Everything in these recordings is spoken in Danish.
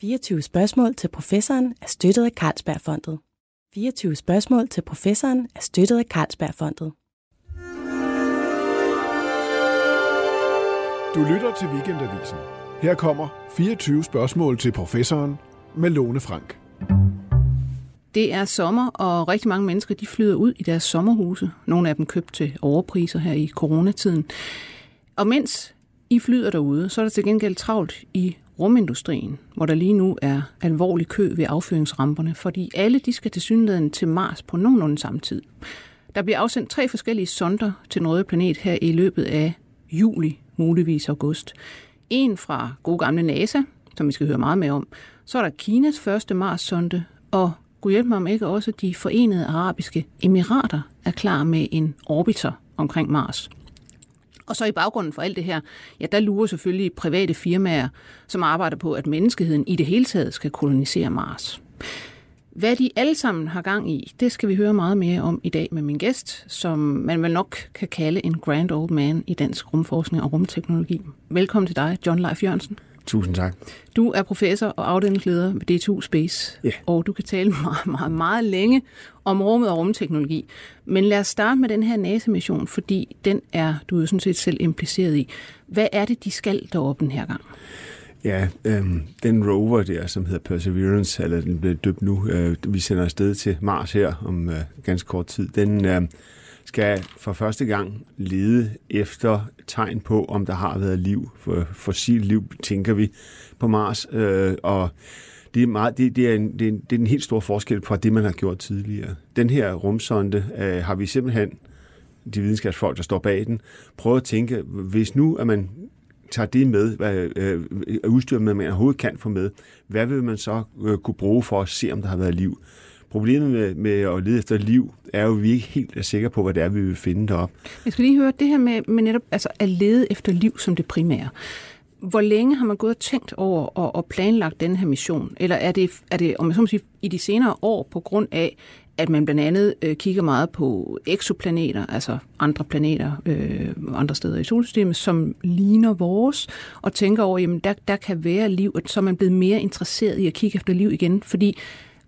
24 spørgsmål til professoren er støttet af Carlsbergfondet. 24 spørgsmål til professoren er støttet af Carlsbergfondet. Du lytter til Weekendavisen. Her kommer 24 spørgsmål til professoren med Lone Frank. Det er sommer, og rigtig mange mennesker de flyder ud i deres sommerhuse. Nogle af dem købt til overpriser her i coronatiden. Og mens I flyder derude, så er der til gengæld travlt i rumindustrien, hvor der lige nu er alvorlig kø ved affyringsramperne, fordi alle de skal til synligheden til Mars på nogenlunde samme tid. Der bliver afsendt tre forskellige sonder til den røde planet her i løbet af juli, muligvis august. En fra god gamle NASA, som vi skal høre meget mere om. Så er der Kinas første Mars-sonde, og kunne hjælpe mig om ikke også de forenede arabiske emirater er klar med en orbiter omkring Mars. Og så i baggrunden for alt det her, ja, der lurer selvfølgelig private firmaer, som arbejder på, at menneskeheden i det hele taget skal kolonisere Mars. Hvad de alle sammen har gang i, det skal vi høre meget mere om i dag med min gæst, som man vel nok kan kalde en grand old man i dansk rumforskning og rumteknologi. Velkommen til dig, John Leif Jørgensen. Tusind tak. Du er professor og afdelingsleder ved D2 Space, Ja. og du kan tale meget, meget, meget længe om rummet og rumteknologi. Men lad os starte med den her NASA-mission, fordi den er du jo sådan set selv impliceret i. Hvad er det, de skal deroppe den her gang? Ja, øhm, den rover der, som hedder Perseverance, eller den bliver døbt nu, øh, vi sender afsted til Mars her om øh, ganske kort tid, den øh, skal for første gang lede efter tegn på, om der har været liv, for fossil liv, tænker vi, på Mars, øh, og det er, meget, det, det, er en, det, er en, det er en helt stor forskel fra det, man har gjort tidligere. Den her rumsonde øh, har vi simpelthen, de videnskabsfolk, der står bag den, prøvet at tænke, hvis nu at man tager det med, hvad øh, udstyr med, man overhovedet kan få med, hvad vil man så øh, kunne bruge for at se, om der har været liv? Problemet med, med at lede efter liv er jo, at vi ikke helt er sikre på, hvad det er, vi vil finde deroppe. Jeg skal lige høre det her med, med netop altså at lede efter liv som det primære. Hvor længe har man gået og tænkt over og, og planlagt den her mission? Eller er det, er det om jeg så må sige, i de senere år på grund af, at man blandt andet øh, kigger meget på eksoplaneter, altså andre planeter øh, andre steder i solsystemet, som ligner vores, og tænker over, jamen der, der kan være liv, og så er man blevet mere interesseret i at kigge efter liv igen, fordi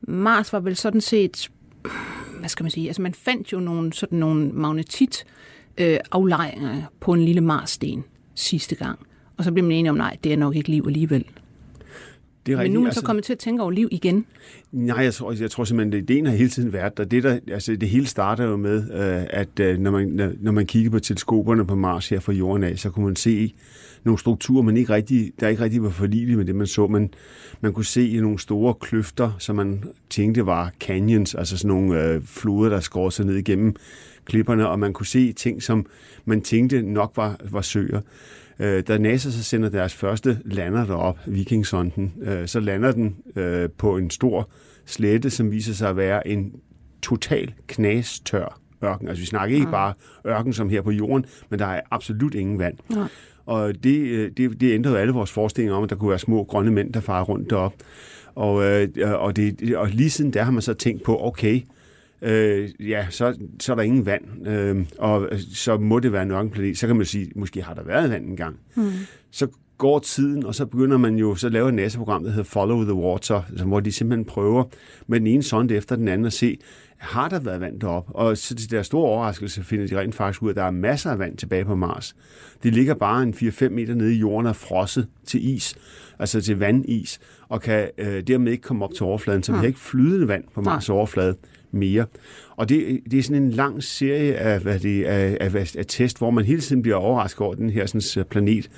Mars var vel sådan set, hvad skal man sige, altså man fandt jo nogle, sådan nogle magnetit øh, aflejringer på en lille Marssten sidste gang. Og så blev man enige om, nej, det er nok ikke liv alligevel. Det er Men nu er man så kommet til at tænke over liv igen. Nej, jeg tror, jeg tror simpelthen, at ideen har hele tiden været der. Det, der, altså, det hele starter jo med, øh, at øh, når, man, når, når man kigger på teleskoperne på Mars her fra jorden af, så kunne man se nogle strukturer, man ikke rigtig, der ikke rigtig var forligelige med det, man så. Man, man kunne se nogle store kløfter, som man tænkte var canyons, altså sådan nogle øh, floder, der skår sig ned igennem klipperne, og man kunne se ting, som man tænkte nok var, var søer. Øh, da NASA så sender deres første lander derop, Vikingsonden, øh, så lander den øh, på en stor slette, som viser sig at være en total knastør ørken. Altså vi snakker ikke bare ørken som her på jorden, men der er absolut ingen vand. Nej. Og det, øh, det, det ændrede alle vores forestillinger om, at der kunne være små grønne mænd, der farer rundt derop. Og, øh, og, det, og lige siden der har man så tænkt på, okay, øh, ja, så, så er der ingen vand, øh, og så må det være en ørkenplanet. Så kan man sige, måske har der været vand engang. Mm. Så går tiden, og så begynder man jo, så laver et NASA-program, der hedder Follow the Water, altså, hvor de simpelthen prøver med den ene sonde efter den anden at se, har der været vand derop? Og så til deres store overraskelse finder de rent faktisk ud af, at der er masser af vand tilbage på Mars. Det ligger bare en 4-5 meter nede i jorden og frosset til is, altså til vandis, og kan øh, dermed ikke komme op til overfladen, så vi har ikke flydende vand på Mars overflade mere. Og det, det er sådan en lang serie af, hvad det, af, af, af test, hvor man hele tiden bliver overrasket over den her sådan, planet.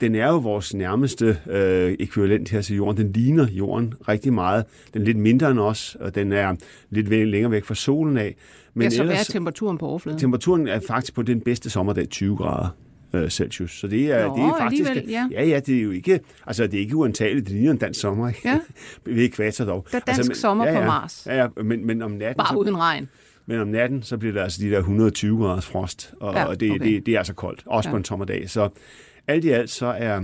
Den er jo vores nærmeste øh, ekvivalent her til jorden. Den ligner jorden rigtig meget. Den er lidt mindre end os, og den er lidt længere væk fra solen af. Men ja, så hvad er temperaturen på overfladen? temperaturen er faktisk på den bedste sommerdag 20 grader øh, Celsius. Så det er, Nå, det er faktisk... ja. ja, ja, det er jo ikke... Altså, det er ikke uantageligt. Det ligner en dansk sommer. ikke? Ja. Ved ekvator dog. Der er dansk altså, men- sommer ja, på ja, Mars. Ja, ja, men, men om natten... Bare så, uden regn. men om natten, så bliver det altså de der 120 graders frost, og, Ja, og det, okay. det, det er altså koldt, også ja. på en sommerdag. Så alt i alt, så er...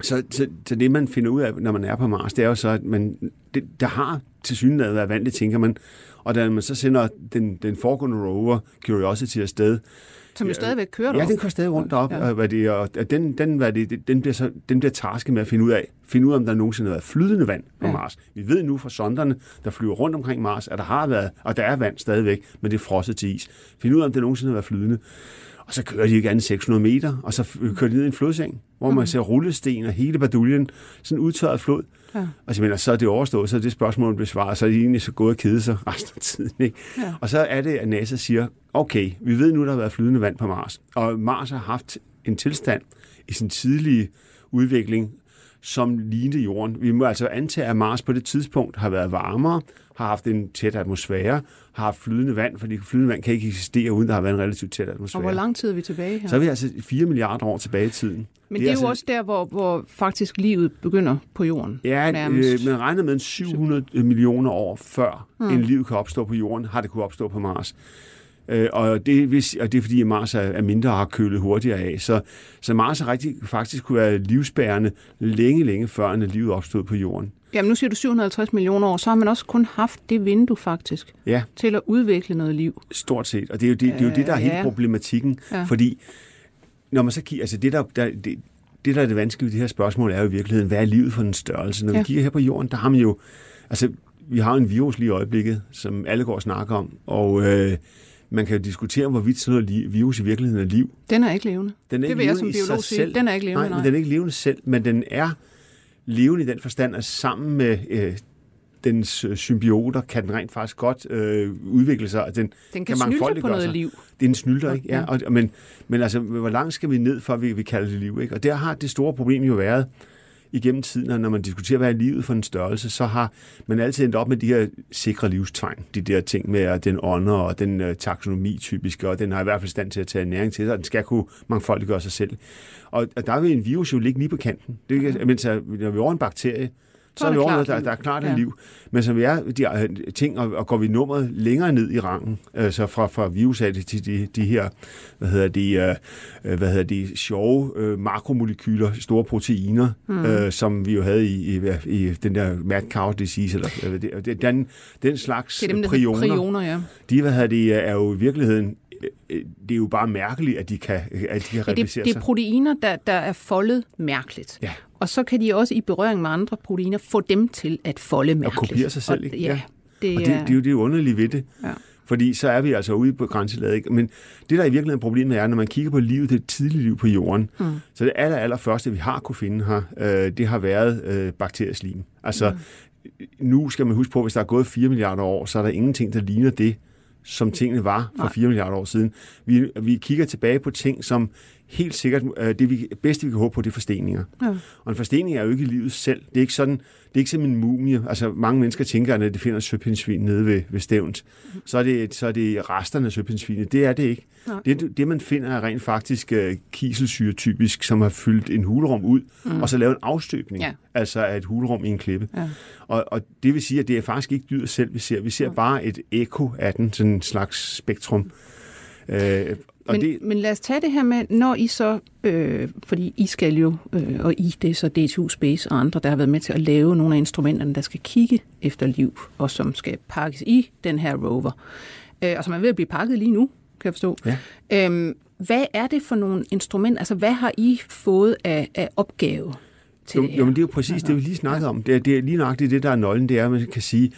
Så, så, så det, man finder ud af, når man er på Mars, det er jo så, at man, det, der har til synligheden været vand, det tænker man. Og da man så sender den, den foregående rover, Curiosity, afsted, Som jo Ja, stadigvæk kører Ja, deroppe. den kører stadig rundt derop, Ja. ja. og, hvad det, og den, den, hvad det, den, bliver så, den bliver tasket med at finde ud af, finde ud af, om der nogensinde har været flydende vand på Ja. Mars. Vi ved nu fra sonderne, der flyver rundt omkring Mars, at der har været, og der er vand stadigvæk, men det er frosset til is. Finde ud af, om det nogensinde har været flydende. Og så kører de ikke andet 600 meter, og så kører de ned i en flodseng, hvor man ser rullesten og hele baduljen, sådan udtørret flod. Ja. Og så, mener, så er det overstået, så er det spørgsmål besvaret, så er de egentlig så gået og kede sig resten af tiden. Ikke? Ja. Og så er det, at NASA siger, okay, vi ved nu, der har været flydende vand på Mars. Og Mars har haft en tilstand i sin tidlige udvikling, som lignede jorden. Vi må altså antage, at Mars på det tidspunkt har været varmere, har haft en tæt atmosfære, har haft flydende vand, fordi flydende vand kan ikke eksistere, uden der har været en relativt tæt Og atmosfære. hvor lang tid er vi tilbage her? Så er vi altså 4 milliarder år tilbage i tiden. Men det er, altså- jo også der, hvor, hvor faktisk livet begynder på jorden. Ja, nærmest. øh, man regner med en 700 millioner år før mm. en liv kan opstå på jorden, har det kunne opstå på Mars. Øh, og, det, hvis, og det er fordi, at Mars er, er mindre og har kølet hurtigere af. Så, så Mars har rigtig, faktisk kunne være livsbærende længe, længe før, at livet opstod på jorden. Jamen nu siger du 750 millioner år, så har man også kun haft det vindue faktisk Ja, til at udvikle noget liv. stort set. Og det er jo det, det, er, jo det der er hele ja. problematikken. Ja. Fordi når man så kigger, altså det der, der det, det, der er det vanskelige ved det her spørgsmål, er jo i virkeligheden, hvad er livet for en størrelse? Når ja. Vi kigger her på jorden, der har man jo, altså vi har en virus lige i øjeblikket, som alle går og snakker om, og øh, man kan jo diskutere, hvorvidt sådan noget li- virus i virkeligheden er liv. Den er ikke levende. Den er Det ikke vil jeg som biolog sige. selv. Den er ikke levende, nej. nej. Men den er ikke levende selv, men den er levende i den forstand, at sammen med øh, dens øh, symbioter kan den rent faktisk godt øh, udvikle sig. Den, Den kan, kan snylte på noget sig. liv. det er en snylter, ikke? Ja, og, men, men altså, hvor langt skal vi ned, for at vi, vi kalder det liv, ikke? Og der har det store problem jo været igennem tiden, at når man diskuterer, hvad er livet for en størrelse, så har man altid endt op med de her sikre livstegn. De der ting med, at den ånder og den øh, taksonomi typiske, og den har i hvert fald stand til at tage næring til sig, og den skal kunne mangfoldiggøre sig selv. Og, og der vil en virus jo ligge lige på kanten. Det mens at, når vi er over en bakterie, så er vi det klart noget, der, der er klart en Ja. liv. Men som vi er de øh, ting, og, og går vi nummeret længere ned i rangen, øh, så fra, fra virus af det til de, de her, hvad hedder de, øh, hvad hedder de sjove øh, makromolekyler, store proteiner, mm. øh, som vi jo havde i, i, i den der mad cow disease, eller øh, det, det, den, den slags Det er dem, prioner, prioner, ja. de hvad hedder de, er jo i virkeligheden, det er jo bare mærkeligt, at de kan, at de kan Ja, det, replicere det er sig. proteiner, der, der er foldet mærkeligt. Ja. Og så kan de også i berøring med andre proteiner få dem til at folde mærkeligt. kopiere sig selv, Og, ikke? Ja, Ja. det, Og det, det er jo det underlige ved det. Ja. Fordi så er vi altså ude på grænselaget. Ikke? Men det, der i virkeligheden problemet er, når man kigger på livet, det tidlige liv på jorden, mm. så det aller, aller første, vi har kunne finde her, øh, det har været øh, bakterieslim. Altså, mm. nu skal man huske på, hvis der er gået 4 milliarder år, så er der ingenting, der ligner det, som tingene var for Nej. 4 milliarder år siden. Vi, vi kigger tilbage på ting, som helt sikkert, øh, det vi, bedste, vi kan håbe på, det er forsteninger. Ja. Og en forstening er jo ikke livet selv. Det er ikke sådan, det er ikke som en mumie. Altså, mange mennesker tænker, at når de finder søpindsvin nede ved, ved stævnt, så er, det, så er det resterne af søpindsvinet. Det er det ikke. Nej. Det, det, man finder, er rent faktisk uh, kiselsyre typisk, som har fyldt en hulrum ud, mm. og så lavet en afstøbning, Ja. altså af et hulrum i en klippe. Ja. Og, og det vil sige, at det er faktisk ikke dyret selv, vi ser. Vi ser bare et ekko af den, sådan en slags spektrum. Uh, og Men, det, men lad os tage det her med, når I så, øh, fordi I skal jo, øh, og I, det er så DTU Space og andre, der har været med til at lave nogle af instrumenterne, der skal kigge efter liv, og som skal pakkes i den her rover. Øh, og som er ved at blive pakket lige nu, kan jeg forstå. Ja. Øhm, hvad er det for nogle instrumenter, altså hvad har I fået af, af opgave til jo, det her? jo, men det er jo præcis det, vi lige snakkede om. Det er, det er lige nøjagtigt det, der er nøglen, det er, at man kan sige,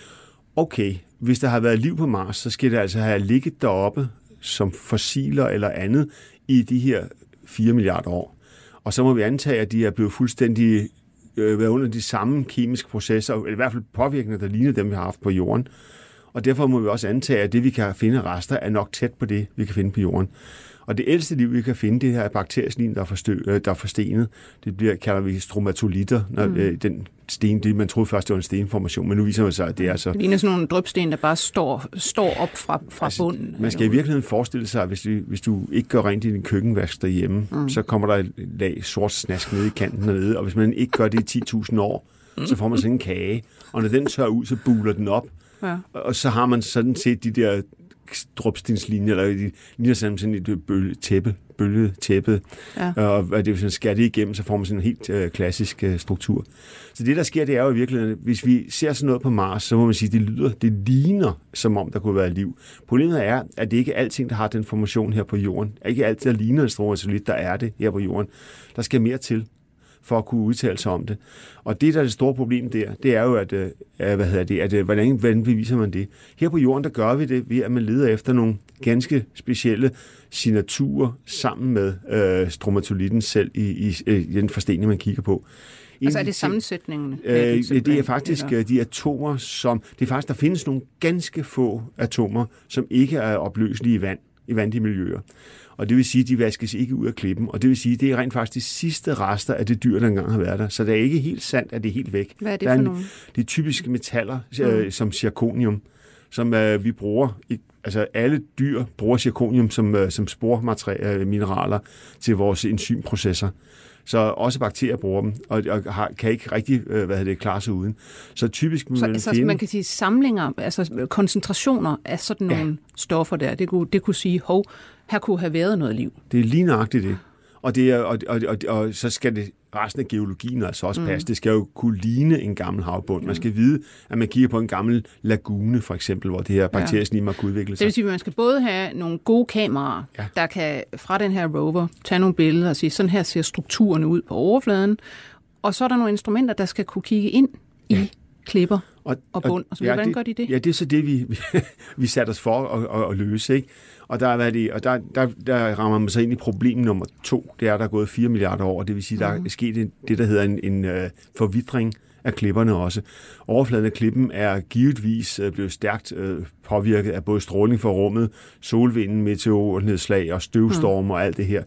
okay, hvis der har været liv på Mars, så skal det altså have ligget deroppe som fossiler eller andet i de her 4 milliarder år. Og så må vi antage, at de er blevet fuldstændig øh, været under de samme kemiske processer, eller i hvert fald påvirkninger, der ligner dem, vi har haft på jorden. Og derfor må vi også antage, at det, vi kan finde rester, er nok tæt på det, vi kan finde på jorden. Og det ældste liv, vi kan finde, det her er bakterieslim, der er, forstø, øh, der er forstenet. Det bliver, kalder vi stromatolitter, når mm. øh, den sten, det, man troede først, det var en stenformation, men nu viser det sig, at det er så... Det ligner sådan nogle drøbsten, der bare står, står op fra, fra altså, bunden. Man skal i virkeligheden forestille sig, at hvis, du, hvis du ikke gør rent i din køkkenvask derhjemme, mm. så kommer der et lag sort snask nede i kanten dernede, og hvis man ikke gør det i 10.000 år, mm. så får man sådan en kage, og når den tør ud, så buler den op, Ja. og så har man sådan set de der dropstenslinjer, eller de ligner sådan sådan et bølge, tæppe, bølget tæppe, Ja. og hvad det er sådan skærer det igennem, så får man sådan en helt øh, klassisk øh, struktur. Så det, der sker, det er jo i virkeligheden, hvis vi ser sådan noget på Mars, så må man sige, det lyder, det ligner, som om der kunne være liv. Problemet er, at det ikke er alting, der har den formation her på jorden. Ikke alt, der ligner en satellit, der er det her på jorden. Der skal mere til. For at kunne udtale sig om det. Og det, der er det store problem der, det er jo, at, øh, hvad hedder det, at, øh, hvordan, hvordan beviser man det? Her på jorden, der gør vi det ved, at man leder efter nogle ganske specielle signaturer sammen med øh, stromatolitten selv i, i, i den forstening, man kigger på. Altså er det sammensætningen? Øh, det er faktisk eller? Øh, de atomer, som... Det er faktisk, der findes nogle ganske få atomer, som ikke er opløselige i vand, i vandige miljøer. Og det vil sige, at de vaskes ikke ud af klippen. Og det vil sige, at det er rent faktisk de sidste rester af det dyr, der engang har været der. Så det er ikke helt sandt, at det er helt væk. Hvad er det for nogle? Det er typiske metaller, øh, mm. som zirconium, som øh, vi bruger i altså alle dyr bruger zirconium som, øh, som spormineraler til vores enzymprocesser. Så også bakterier bruger dem, og, og har, kan ikke rigtig øh, hvad det, klare sig uden. Så typisk så, man, altså, finde... man kan sige samlinger, altså koncentrationer af sådan nogle ja. stoffer der, det kunne, det kunne sige, hov, her kunne have været noget liv. Det er lige nøjagtigt det. Og, det er, og, og, og, og så skal det resten af geologien altså også passe. Mm. Det skal jo kunne ligne en gammel havbund. Man skal vide, at man kigger på en gammel lagune, for eksempel, hvor det her bakterieslim har udvikle sig. Det vil sige, at man skal både have nogle gode kameraer, ja. der kan fra den her rover tage nogle billeder og sige, sådan her ser strukturerne ud på overfladen, og så er der nogle instrumenter, der skal kunne kigge ind i ja. Klipper og, og bund. Og så, ja, hvordan det, gør de det? Ja, det er så det, vi, vi, vi satte os for at, at, at løse. Ikke? Og, der, er det, og der, der, der rammer man sig ind i problem nummer to. Det er, at der er gået 4 milliarder år. Det vil sige, at der er sket det, der hedder en, en uh, forvidring af klipperne også. Overfladen af klippen er givetvis uh, blevet stærkt uh, påvirket af både stråling fra rummet, solvinden, meteornedslag og støvstorm mm. og alt det her.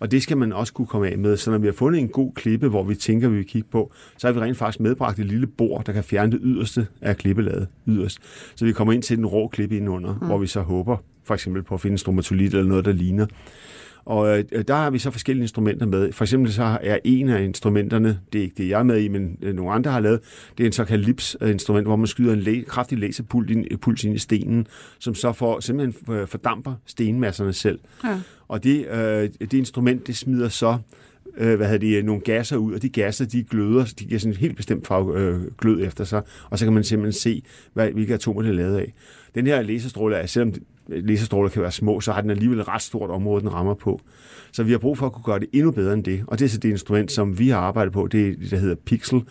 Og det skal man også kunne komme af med. Så når vi har fundet en god klippe, hvor vi tænker, vi vil kigge på, så har vi rent faktisk medbragt et lille bord, der kan fjerne det yderste af klippelaget yderst. Så vi kommer ind til den rå klippe indenunder, mm. hvor vi så håber for eksempel på at finde stromatolit eller noget, der ligner. Og øh, der har vi så forskellige instrumenter med. For eksempel så er en af instrumenterne, det er ikke det, jeg er med i, men øh, nogle andre har lavet, det er en såkaldt LIPS-instrument, hvor man skyder en læ- kraftig laserpuls ind, puls ind i stenen, som så får, simpelthen øh, fordamper stenmasserne selv. Ja. Og det, øh, det instrument, det smider så øh, hvad hedder det, nogle gasser ud, og de gasser, de gløder, de giver sådan en helt bestemt farve øh, glød efter sig, og så kan man simpelthen se, hvad, hvilke atomer det er lavet af. Den her laserstråle er, selvom laserstråler kan være små, så har den alligevel et ret stort område, den rammer på. Så vi har brug for at kunne gøre det endnu bedre end det. Og det er så det instrument, som vi har arbejdet på, det er det, der hedder Pixel.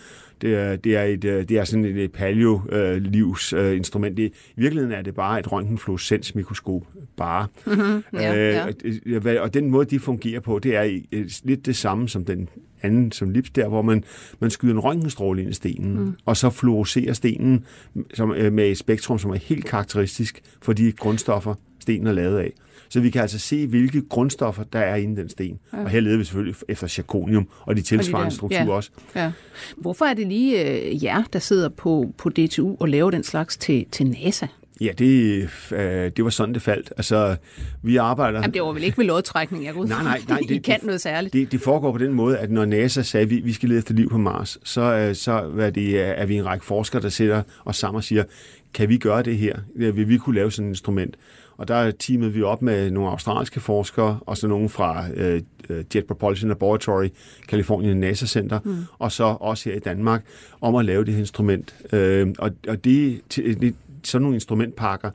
Det er, det er, et, det er sådan et paleo-livs øh, instrument. Det, I virkeligheden er det bare et røntgenfluorescensmikroskop. Bare. Mm-hmm. Ja, øh, ja. Og den måde, de fungerer på, det er lidt det samme som den anden som lips der, hvor man, man skyder en røntgenstråle ind i stenen, mm. og så fluorescerer stenen som, øh, med et spektrum, som er helt karakteristisk for de grundstoffer, stenen er lavet af. Så vi kan altså se, hvilke grundstoffer, der er inde i den sten. Ja. Og her leder vi selvfølgelig efter zirconium og de tilsvarende strukturer ja. også. Ja. Hvorfor er det lige øh, jer, der sidder på, på DTU og laver den slags til, til NASA? Ja, det, øh, det var sådan, det faldt. Altså, vi arbejder... Jamen, det var vel ikke ved lodtrækning, jeg går Nej, nej, nej. Det, I kan noget særligt. Det, det foregår på den måde, at når NASA sagde, at vi, vi skal lede efter liv på Mars, så, øh, så hvad det, er vi en række forskere, der sætter os sammen og siger, kan vi gøre det her? Vil vi kunne lave sådan et instrument? Og der teamede vi op med nogle australske forskere, og så nogle fra øh, Jet Propulsion Laboratory, California NASA Center, mm. og så også her i Danmark, om at lave det her instrument. Øh, og, og det, det, sådan nogle instrumentpakker,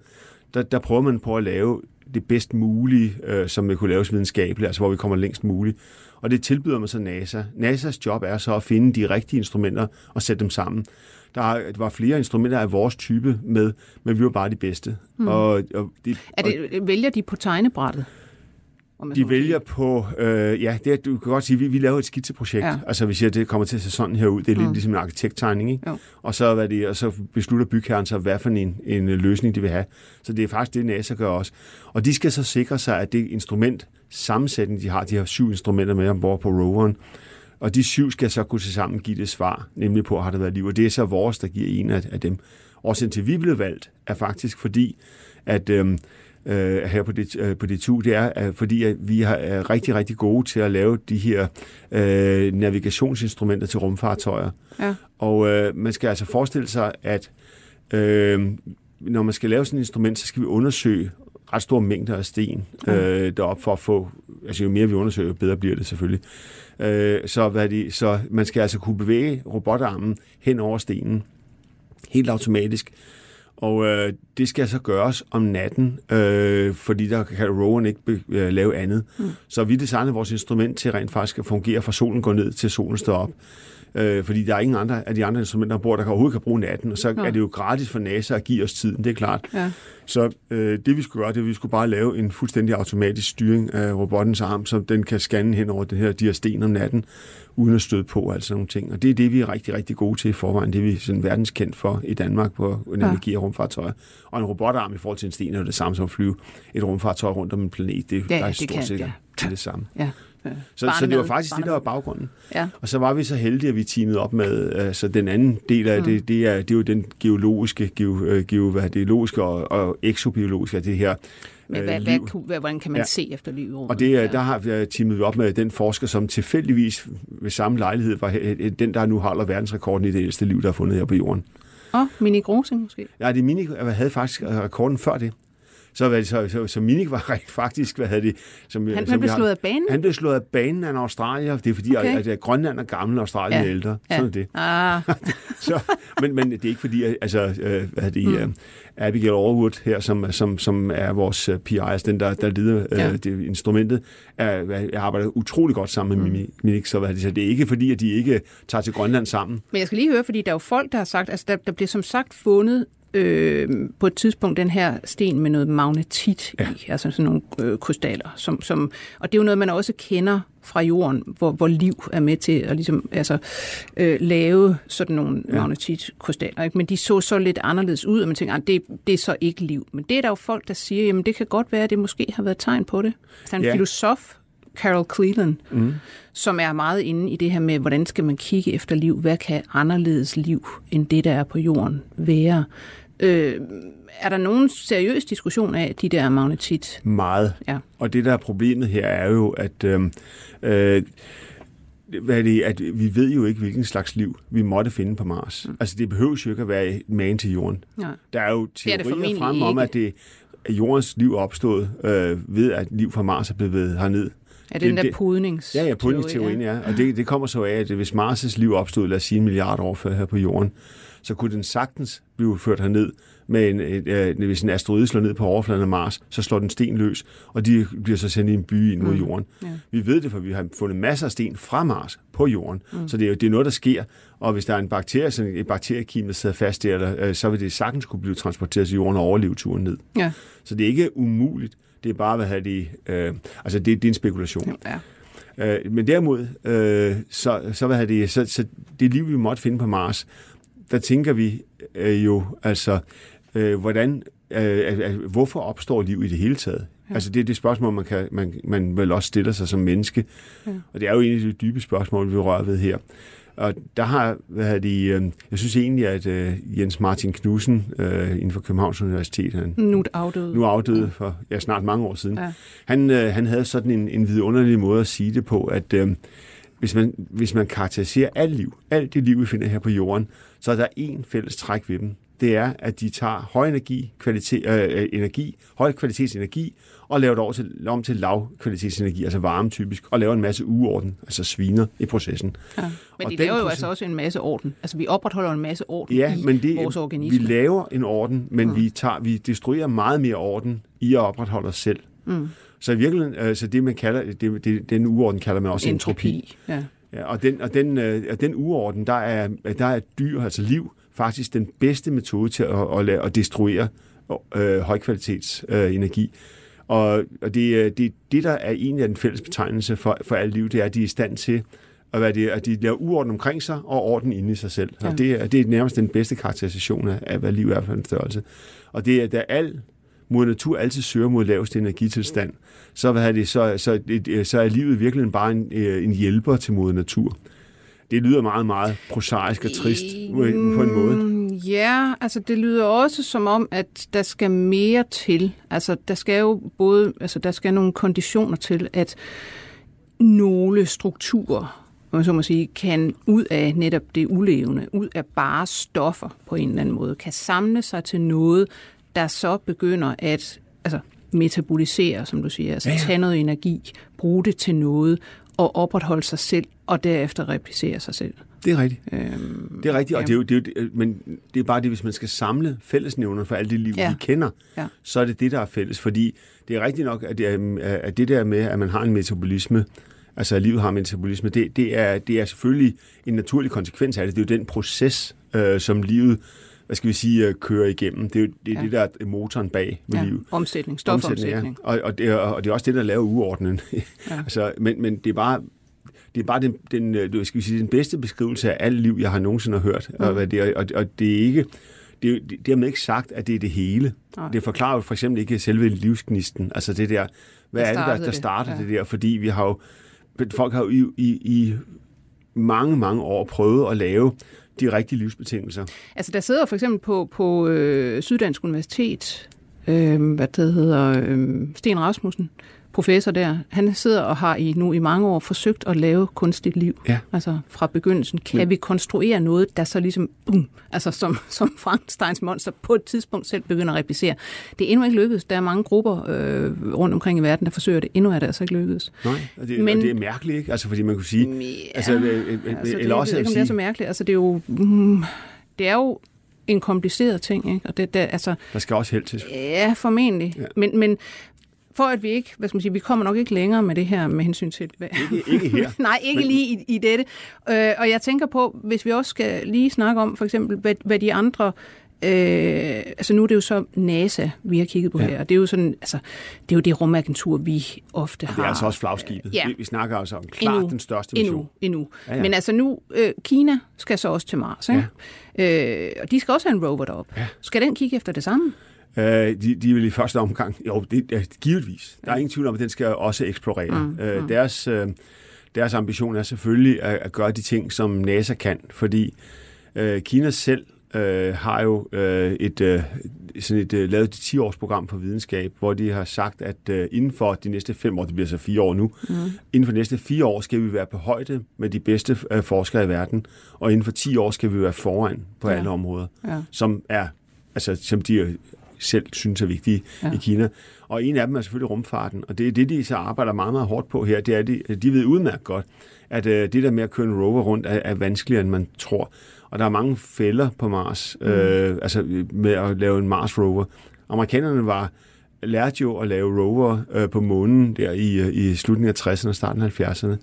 der, der prøver man på at lave det bedst mulige, øh, som vi kunne laves videnskabeligt, altså hvor vi kommer længst muligt. Og det tilbyder man så NASA. NASA's job er så at finde de rigtige instrumenter og sætte dem sammen. Der var flere instrumenter af vores type med, men vi var bare de bedste. Mm. Og, og det, er det, og, vælger de på tegnebrættet? De vælger på, øh, ja, det du kan godt sige, vi, vi laver et skitseprojekt. Ja. Altså vi siger, det kommer til at se sådan her ud. Det er lidt mm. ligesom en arkitekttegning, ikke? Jo. Og så, hvad det, og så beslutter bygherren så, hvad for en, en løsning de vil have. Så det er faktisk det, NASA gør også. Og de skal så sikre sig, at det instrument, sammensætning, de har, de har syv instrumenter med ombord på roveren, og de syv skal så kunne sammen give det svar, nemlig på, har der været liv. Og det er så vores, der giver en af, af dem. Årsagen til, vi blev valgt, er faktisk fordi, at øh, øh, her på det, øh, på det er, at fordi at vi har, er rigtig, rigtig gode til at lave de her øh, navigationsinstrumenter til rumfartøjer. Ja. Og øh, man skal altså forestille sig, at øh, når man skal lave sådan et instrument, så skal vi undersøge ret store mængder af sten øh, derop for at få, altså jo mere vi undersøger, jo bedre bliver det selvfølgelig. Øh, så, hvad de, så man skal altså kunne bevæge robotarmen hen over stenen, helt automatisk, Og øh, det skal så gøres om natten, øh, fordi der kan roveren ikke be, øh, lave andet. Mm. Så vi designer vores instrument til rent faktisk at fungere fra solen går ned til solen står op. Øh, fordi der er ingen andre af de andre instrumenter ombord, der kan overhovedet kan bruge natten. Og så Nå. er det jo gratis for NASA at give os tiden, det er klart. Ja. Så øh, det vi skulle gøre, det er, at vi skulle bare lave en fuldstændig automatisk styring af robottens arm, så den kan scanne hen over det her, de her sten om natten, uden at støde på, altså nogle ting. Og det er det, vi er rigtig, rigtig gode til i forvejen. Det er vi sådan verdenskendt for i Danmark på navigere rumfartøjer. Og en robotarm i forhold til en sten er jo det samme som at flyve et rumfartøj rundt om en planet. Det, Ja, der er det stort kan- set ja. det, det samme. Ja. Så, så det var faktisk det, der var baggrunden. Ja. Og så var vi så heldige, at vi teamede op med, altså den anden del af det, det er, det er jo den geologiske, geo, øh, geo, hvad det, logiske og, og eksobiologiske af det her Men øh, hvad, liv. hvad, hvad, hvordan kan man Ja. se efter liv? Og det, ja. der har vi teamet vi op med den forsker, som tilfældigvis ved samme lejlighed var den, der nu holder verdensrekorden i det ældste liv, der er fundet her på jorden. Og Minik Rosing måske? Ja, det Minik havde faktisk øh, rekorden før det. Så, så, så, så Minik var rent faktisk, hvad havde det... Som, Han, som han blev slået af banen? Han blev slået af banen af en australier. Det er fordi, Okay. at, at Grønland er gammel, og Australien er Ja. ældre. Ja. Sådan er det. Ah, Så, men, men det er ikke fordi, at- altså, øh, hvad er det, mm. uh, Abigail Overwood her, som, som, som er vores uh, PI, altså den, der, der leder uh, Ja. det instrumentet, er, jeg arbejder utrolig godt sammen med mm. Minik, så, hvad er det, så det er ikke fordi, at de ikke tager til Grønland sammen. Men jeg skal lige høre, fordi der er jo folk, der har sagt, altså der, der bliver som sagt fundet øh, på et tidspunkt den her sten med noget magnetit ja. i, altså sådan nogle øh, krystaller. Som, som, og det er jo noget, man også kender fra jorden, hvor, hvor liv er med til at ligesom, altså, øh, lave sådan nogle ja. magnetitkrystaller. Ikke? Men de så så lidt anderledes ud, og man tænker, "Ah, det, det er så ikke liv. Men det er der jo folk, der siger, jamen det kan godt være, at det måske har været tegn på det. Altså en Ja. filosof, Carol Cleland, mm. som er meget inde i det her med, hvordan skal man kigge efter liv? Hvad kan anderledes liv end det, der er på jorden, være? Øh, er der nogen seriøs diskussion af de der magnetit? Meget. Ja. Og det, der er problemet her, er jo, at... Øh, øh, hvad er det, at vi ved jo ikke, hvilken slags liv vi måtte finde på Mars. Mm. Altså, det behøves jo ikke at være man til jorden. Ja. Der er jo er det teorier formentlig frem om, at, det, at jordens liv er opstået øh, ved, at liv fra Mars er blevet herned. Er det den der det- podnings Ja, ja, podningsteorien, ja. Og det, det kommer så af, at hvis Mars' liv opstod, lad os sige en milliard år før her på jorden, så kunne den sagtens blive ført herned med en, øh, hvis en asteroide slår ned på overfladen af Mars, så slår den sten løs, og de bliver så sendt i en by ind mod Mm. jorden. Ja. Vi ved det, for vi har fundet masser af sten fra Mars på jorden, mm. så det er, jo- det er noget, der sker. Og hvis der er en bakterie, sådan et bakteriekim, der sidder fast der, eller, øh, så vil det sagtens kunne blive transporteret til jorden og overleve turen ned. Ja. Så det er ikke umuligt. Det er bare, hvad har de... Øh, altså, det, det er en spekulation. ja. Øh, men derimod, øh, så, så, hvad det, så, så det liv, vi måtte finde på Mars, der tænker vi øh, jo, altså, øh, hvordan, øh, øh, hvorfor opstår liv i det hele taget? Ja. Altså det er det spørgsmål, man, kan, man, man vel også stiller sig som menneske. Ja. Og det er jo en af de dybe spørgsmål, vi rører ved her. Og der har, hvad har de, øh, jeg synes egentlig, at øh, Jens Martin Knudsen øh, inden for Københavns Universitet, han, Nu det afdøde. nu afdøde for ja, snart mange år siden. Ja. Han, øh, han havde sådan en, en vidunderlig måde at sige det på, at øh, hvis, man, hvis man karakteriserer alt liv, alt det liv, vi finder her på jorden, så er der én fælles træk ved dem. Det er, at de tager høj energi, kvalitet, øh, energi, høj kvalitets energi, og laver det over til, om til lav kvalitetsenergi, altså varme typisk, og laver en masse uorden, altså sviner i processen. Ja. Men Og de laver jo proces- altså også en masse orden. Altså vi opretholder en masse orden Ja, i men det, vores vi organisme. laver en orden, men mm. vi, tager, vi destruerer meget mere orden i at opretholde os selv. Mm. Så i virkeligheden, altså det man kalder, det, det, den uorden kalder man også entropi. Entropi. Ja. Ja, og den, og den, øh, og den uorden, der er, der er dyr, altså liv, faktisk den bedste metode til at, at, at destruere øh, højkvalitets øh, energi. Og, og det, er- det, det, der er egentlig er den fælles betegnelse for, for alt liv, det er, at de er i stand til at, hvad det, er, at de laver uorden omkring sig og orden inde i sig selv. Ja. Og det, er, det er nærmest den bedste karakterisation af, af, hvad liv er for en størrelse. Og det er, da al mod natur altid søger mod laveste energitilstand, så, hvad det, så, så, så er livet virkelig bare en, øh, en hjælper til mod natur. Det lyder meget, meget prosaisk og trist på en måde. Mm, ja, altså det lyder også som om, at der skal mere til. Altså der skal jo både, altså der skal nogle konditioner til, at nogle strukturer, om man så må sige, kan ud af netop det ulevende, ud af bare stoffer på en eller anden måde, kan samle sig til noget, der så begynder at altså, metabolisere, som du siger, altså Ja, tage noget energi, bruge det til noget, at opretholde sig selv, og derefter replicere sig selv. Det er rigtigt. Øhm, det er rigtigt, og ja. det er jo, det er jo, men det er bare det, hvis man skal samle fællesnævner for alle de liv, ja. vi kender, ja. så er det det, der er fælles. Fordi det er rigtigt nok, at det, er, at det der med, at man har en metabolisme, altså at livet har metabolisme, det, det, er, det er selvfølgelig en naturlig konsekvens af det. Det er jo den proces, øh, som livet hvad skal vi sige, øh, kører igennem. Det er jo det, er ja. det der er motoren bag ved ja. livet. Omsætning, stofomsætning. Ja. Og, og, det er, og det er også det, der laver uordnen. Ja. altså, men, men det er bare det er bare den, den, øh, skal vi sige, den bedste beskrivelse af alt liv, jeg har nogensinde hørt. Mm. Og, hvad det, og, og det er ikke det er, det er dermed ikke sagt, at det er det hele. Nej. Det forklarer jo for eksempel ikke selve livsgnisten. Altså det der, hvad er det, der, der starter det, ja. det der? Fordi vi har jo, folk har jo i, i, i mange, mange år prøvet at lave de rigtige livsbetingelser. Altså der sidder for eksempel på, på øh, Syddansk Universitet, øh, hvad det hedder, øh, Sten Rasmussen, professor der, han sidder og har i nu i mange år forsøgt at lave kunstigt liv. Ja. Altså fra begyndelsen. Kan Men... vi konstruere noget, der så ligesom, boom, altså som, som Frankensteins monster på et tidspunkt selv begynder at replicere. Det er endnu ikke lykkedes. Der er mange grupper øh, rundt omkring i verden, der forsøger det. Endnu er det altså ikke lykkedes. Nej, og det, Men, og det er mærkeligt, ikke? Altså fordi man kunne sige... Ja, altså, øh, øh, altså, eller det, også, jeg ved ikke, om det er så mærkeligt. Altså det er jo... Mm, det er jo en kompliceret ting. Ikke? Og det, det, altså, der skal også held til. Ja, formentlig. Ja. Men, men for at vi ikke, hvad skal man sige, vi kommer nok ikke længere med det her med hensyn til... Hvad... Ikke, ikke her. Nej, ikke men... lige i, i dette. Øh, og jeg tænker på, hvis vi også skal lige snakke om, for eksempel, hvad, hvad de andre Øh, altså nu er det jo så NASA, vi har kigget på ja. her. Det er jo sådan, altså, det er jo det rumagentur, vi ofte har. Det er altså også flagskibet. Ja. Vi, vi snakker altså om klart endnu, den største mission. Endnu, endnu. Ja, ja. Men altså nu, øh, Kina skal så også til Mars, ikke? Ja. Øh, og de skal også have en rover derop. Ja. Skal den kigge efter det samme? Øh, de, de vil i første omgang, jo, det er givetvis. Der er ingen tvivl om, at den skal også eksplorere. Mm, øh, mm. Deres, øh, deres ambition er selvfølgelig at, at gøre de ting, som NASA kan, fordi øh, Kina selv øh, har jo øh, et, øh, sådan et, øh, lavet et 10-års for videnskab, hvor de har sagt, at øh, inden for de næste fem år, det bliver så fire år nu, mm. inden for de næste fire år skal vi være på højde med de bedste øh, forskere i verden, og inden for 10 år skal vi være foran på ja. alle områder, ja. som er altså, som de selv synes er vigtige ja. i Kina. Og en af dem er selvfølgelig rumfarten, og det er det, de så arbejder meget, meget hårdt på her. Det er, de, de ved udmærket godt, at øh, det der med at køre en rover rundt er, er vanskeligere, end man tror. Og der er mange fælder på Mars, mm. øh, altså med at lave en Mars rover. Amerikanerne var lærte jo at lave rover øh, på månen der i, øh, i slutningen af 60'erne og starten af 70'erne.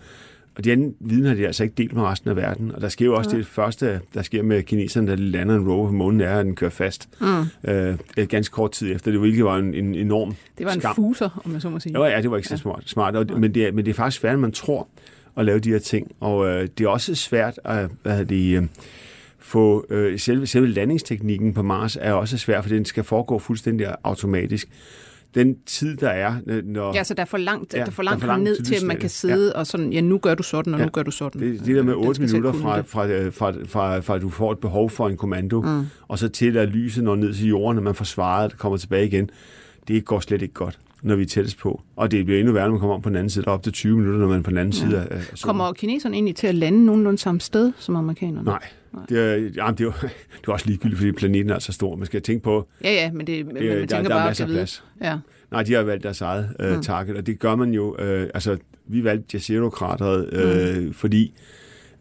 Og de anden viden har de altså ikke delt med resten af verden. Og der sker jo også ja. det første, der sker med kineserne, der lander en rover på månen, er, at den kører fast. Mm. Øh, ganske kort tid efter. Det virkelig var en, en enorm Det var en skam. fuser, om jeg så må sige. Jo, ja, det var ikke så smart. smart. Og, men, det er, men det er faktisk svært, end man tror at lave de her ting. Og øh, det er også svært at hvad det, øh, få øh, selve, selve landingsteknikken på Mars er også svært, for den skal foregå fuldstændig automatisk den tid, der er, når... Ja, så der er for langt, ja, der er for langt, der er for langt ned til, at man kan sidde ja. og sådan, ja, nu gør du sådan, og ja. nu gør du sådan. Det, det der med 8 minutter fra, fra, fra, fra, fra, at du får et behov for en kommando, mm. og så til at lyset når ned til jorden, og man får svaret, kommer tilbage igen, det går slet ikke godt når vi er tættest på. Og det bliver endnu værre, når man kommer om på den anden side, op til 20 minutter, når man er på den anden ja. side af, af Kommer kineserne egentlig til at lande nogenlunde samme sted som amerikanerne? Nej, det er, jamen, det, er jo, det er også ligegyldigt, fordi planeten er så stor. Man skal tænke på... Ja, ja, men, det, men man der, tænker der bare, er masser af plads. Ja. Nej, de har valgt deres eget øh, mm. target, og det gør man jo... Øh, altså, vi valgte Jezero-krateret, øh, mm. fordi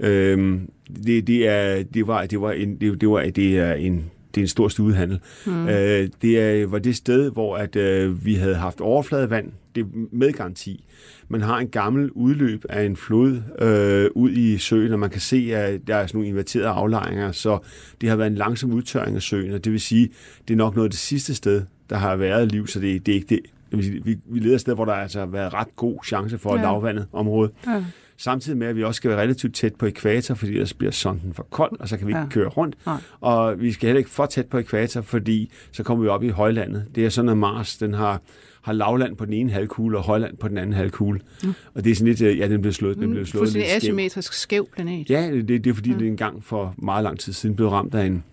øh, det, det, er, det, var, det, var en, det, det, var, det er en det er en stor studehandel. Mm. Øh, det er, var det sted, hvor at, øh, vi havde haft overfladevand, det med garanti. Man har en gammel udløb af en flod øh, ud i søen, og man kan se, at der er sådan nogle inverterede aflejringer, så det har været en langsom udtørring af søen, og det vil sige, det er nok noget af det sidste sted, der har været liv, så det, det er ikke det. Vi, vi leder et sted, hvor der altså har været ret god chance for ja. et lavvandet område. Ja. Samtidig med, at vi også skal være relativt tæt på ekvator, fordi ellers bliver sonden for kold, og så kan vi ikke ja. køre rundt. Ja. Og vi skal heller ikke for tæt på ekvator, fordi så kommer vi op i højlandet. Det er sådan, at Mars den har har lavland på den ene halvkugle og højland på den anden halvkugle. Mm. Og det er sådan lidt, øh, ja, den blev slået, den blev slået skæv. asymmetrisk skæv planet. Ja, det, det er fordi, mm. det engang for meget lang tid siden blev ramt af en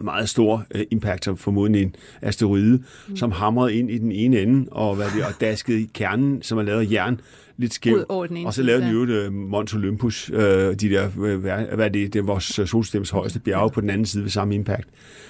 meget stor uh, impact, som formodentlig en asteroide, mm. som hamrede ind i den ene ende, og, hvad det, og daskede i kernen, som er lavet af jern, lidt skæv. Og så lavede de jo Mons Olympus, uh, de der, uh, hvad det, det er vores solsystems højeste bjerge på den anden side ved samme impact.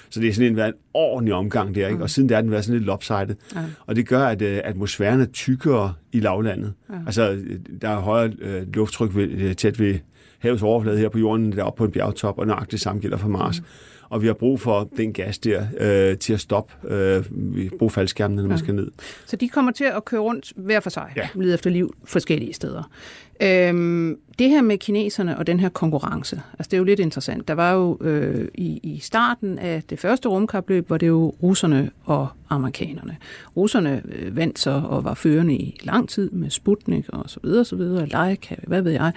Så det er sådan en, en ordentlig omgang der, ikke? Mm. og siden der er den været sådan lidt lopsided. Ja. Og det gør, at uh, atmosfæren er tykkere i lavlandet. Ja. Altså, der er højere uh, lufttryk ved, tæt ved havets overflade her på jorden, deroppe på en bjergtop, og nøjagtigt samme gælder for Mars. Mm og vi har brug for den gas der øh, til at stoppe. Øh, vi bruger faldskærmene, når man skal ned. Så de kommer til at køre rundt hver for sig, ja. lede efter liv forskellige steder. Øhm, det her med kineserne og den her konkurrence, altså det er jo lidt interessant. Der var jo øh, i, i starten af det første rumkapløb, var det jo russerne og amerikanerne. Russerne øh, vandt så og var førende i lang tid med Sputnik og så videre, så videre, Leica, hvad ved jeg.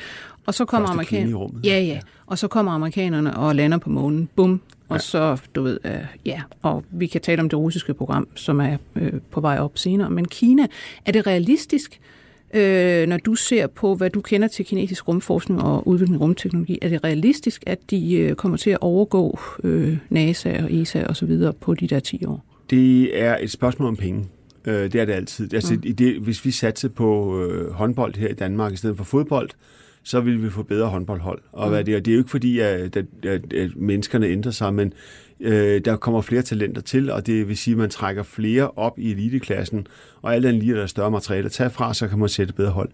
Og så kommer amerikanerne. Ja, ja. Og så kommer amerikanerne og lander på månen. Bum. Og ja. så, du ved, øh, ja, og vi kan tale om det russiske program, som er øh, på vej op senere. Men Kina, er det realistisk, øh, når du ser på, hvad du kender til kinesisk rumforskning og udvikling af rumteknologi, er det realistisk, at de øh, kommer til at overgå øh, NASA og ESA og så videre på de der 10 år? Det er et spørgsmål om penge. Øh, det er det altid. Altså, mm. det, hvis vi satser på øh, håndbold her i Danmark i stedet for fodbold, så vil vi få bedre håndboldhold. Og mm. hvad det, er, det er jo ikke fordi, at, at, at, at menneskerne ændrer sig, men øh, der kommer flere talenter til, og det vil sige, at man trækker flere op i eliteklassen, og alt andet lige, der er større materiale at tage fra, så kan man sætte bedre hold.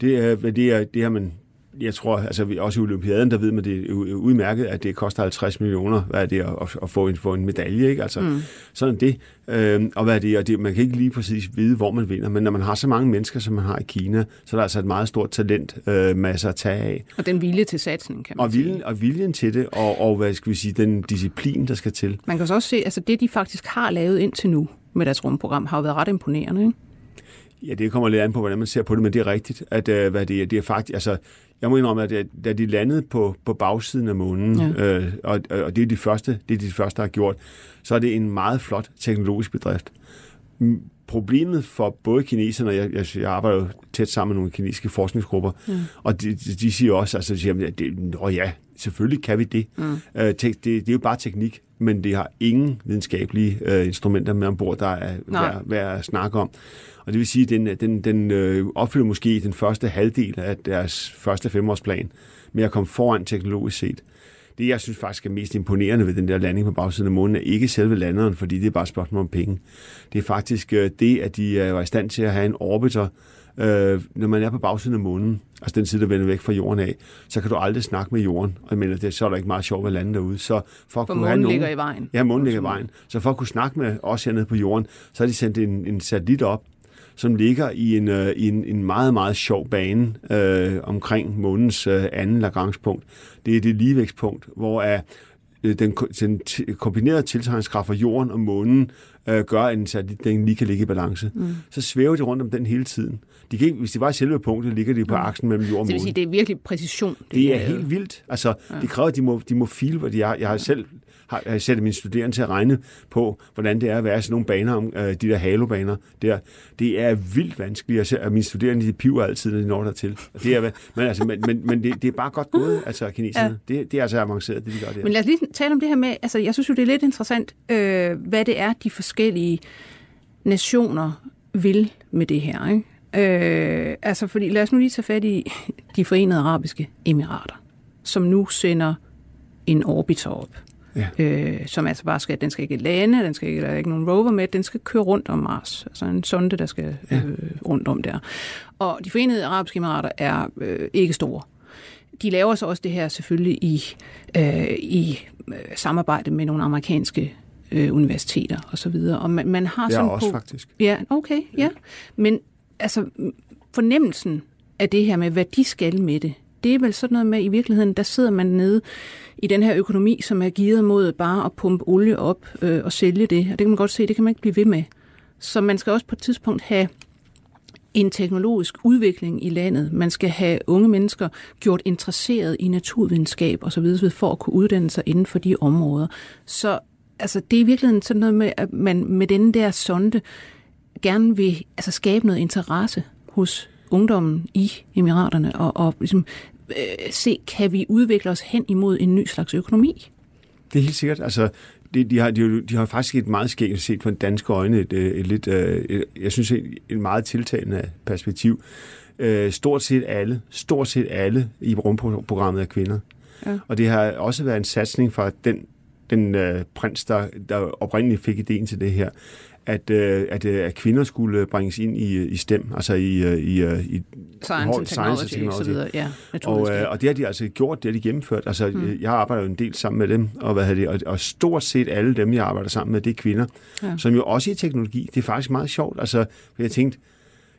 Det er, det er, det har man jeg tror, altså også i Olympiaden, der ved man det udmærket, at det koster 50 millioner, hvad er det, at, at få, en, få en medalje, ikke? Altså, mm. sådan det. Øh, og hvad er det, og det, man kan ikke lige præcis vide, hvor man vinder, men når man har så mange mennesker, som man har i Kina, så er der altså et meget stort talent, øh, masser at tage af. Og den vilje til satsning, kan man og viljen, sige. Og viljen til det, og, og hvad skal vi sige, den disciplin, der skal til. Man kan så også se, altså det, de faktisk har lavet indtil nu med deres rumprogram, har jo været ret imponerende, ikke? Ja, det kommer lidt an på, hvordan man ser på det, men det er rigtigt, at øh, hvad det, er, det er faktisk, altså, jeg må indrømme, at da de landede på, på bagsiden af månen, ja. øh, og, og det er de første, det er de første, der har gjort, så er det en meget flot teknologisk bedrift. Problemet for både kineserne, og jeg, jeg, jeg arbejder jo tæt sammen med nogle kinesiske forskningsgrupper, ja. og de, de siger også, altså, de siger, at det, åh ja, selvfølgelig kan vi det. Mm. Øh, det. Det er jo bare teknik, men det har ingen videnskabelige øh, instrumenter med ombord, der er værd, værd at snakke om. Og det vil sige, at den, den, den øh, opfylder måske den første halvdel af deres første femårsplan med at komme foran teknologisk set. Det, jeg synes faktisk er mest imponerende ved den der landing på bagsiden af månen, er ikke selve landeren, fordi det er bare et spørgsmål om penge. Det er faktisk øh, det, at de øh, var i stand til at have en orbiter, øh, når man er på bagsiden af månen, altså den side, der vender væk fra jorden af, så kan du aldrig snakke med jorden. Og jeg mener, det, så er der ikke meget sjovt at lande derude. Så for, at for kunne have nogen, ligger i vejen. Ja, månen ligger i vejen. Så for at kunne snakke med os hernede på jorden, så har de sendt en, en satellit op, som ligger i en, øh, i en, en meget, meget sjov bane øh, omkring månens øh, anden Lagrange-punkt. Det er det ligevægtspunkt, hvor er, øh, den, den kombinerede tiltrækningskraft fra jorden og månen øh, gør, at den lige kan ligge i balance. Mm. Så svæver de rundt om den hele tiden. De kan ikke, hvis de var i selve punktet, ligger de på aksen mellem jord og måne. Det vil sige, det er virkelig præcision. Det, det er helt vildt. Altså, ja. det kræver, at de må, de må file, hvor de er. Jeg har selv har, jeg sætter mine studerende til at regne på, hvordan det er at være sådan nogle baner, om, øh, de der halobaner der. Det er vildt vanskeligt. Jeg ser, at mine studerende de piver altid, når de når der til. Det er, men altså, men, men, men det, det, er bare godt gået, altså kineserne. Ja. Det, det er altså avanceret, det de gør der. Men lad os lige tale om det her med, altså jeg synes jo, det er lidt interessant, øh, hvad det er, de forskellige nationer vil med det her. Ikke? Øh, altså, fordi lad os nu lige tage fat i de forenede arabiske emirater, som nu sender en orbiter op ja. øh, som altså bare skal, den skal ikke lande, den skal ikke, der er ikke nogen rover med, den skal køre rundt om Mars, altså en sonde, der skal ja. øh, rundt om der. Og de forenede arabiske emirater er øh, ikke store. De laver så også det her selvfølgelig i, øh, i øh, samarbejde med nogle amerikanske øh, universiteter og så videre. Og man, man har sådan også på, faktisk. Ja, okay, ja. ja. Men altså fornemmelsen af det her med, hvad de skal med det, det er vel sådan noget med, i virkeligheden, der sidder man nede i den her økonomi, som er givet mod bare at pumpe olie op øh, og sælge det. Og det kan man godt se, det kan man ikke blive ved med. Så man skal også på et tidspunkt have en teknologisk udvikling i landet. Man skal have unge mennesker gjort interesseret i naturvidenskab og så videre, for at kunne uddanne sig inden for de områder. Så altså, det er i virkeligheden sådan noget med, at man med den der sonde gerne vil altså, skabe noget interesse hos ungdommen i emiraterne og, og ligesom, øh, se, kan vi udvikle os hen imod en ny slags økonomi? det er helt sikkert. Altså, de, de, har, de, de har faktisk et meget skægt set på en danske øjne, et, et, et lidt, et, jeg synes, et, et meget tiltagende perspektiv. Øh, stort set alle, stort set alle i rumprogrammet er kvinder. Ja. Og det har også været en satsning fra den, den øh, prins, der, der oprindeligt fik ideen til det her, at, øh, at, øh, at kvinder skulle bringes ind i, i STEM, altså i, øh, i, øh, i science, and science technology, og videre. Ja, og, øh, og det har de altså gjort, det har de gennemført. Altså, mm. Jeg arbejder jo en del sammen med dem, og, hvad det, og, og stort set alle dem, jeg arbejder sammen med, det er kvinder, ja. som jo også i teknologi. Det er faktisk meget sjovt. Altså, jeg tænkte,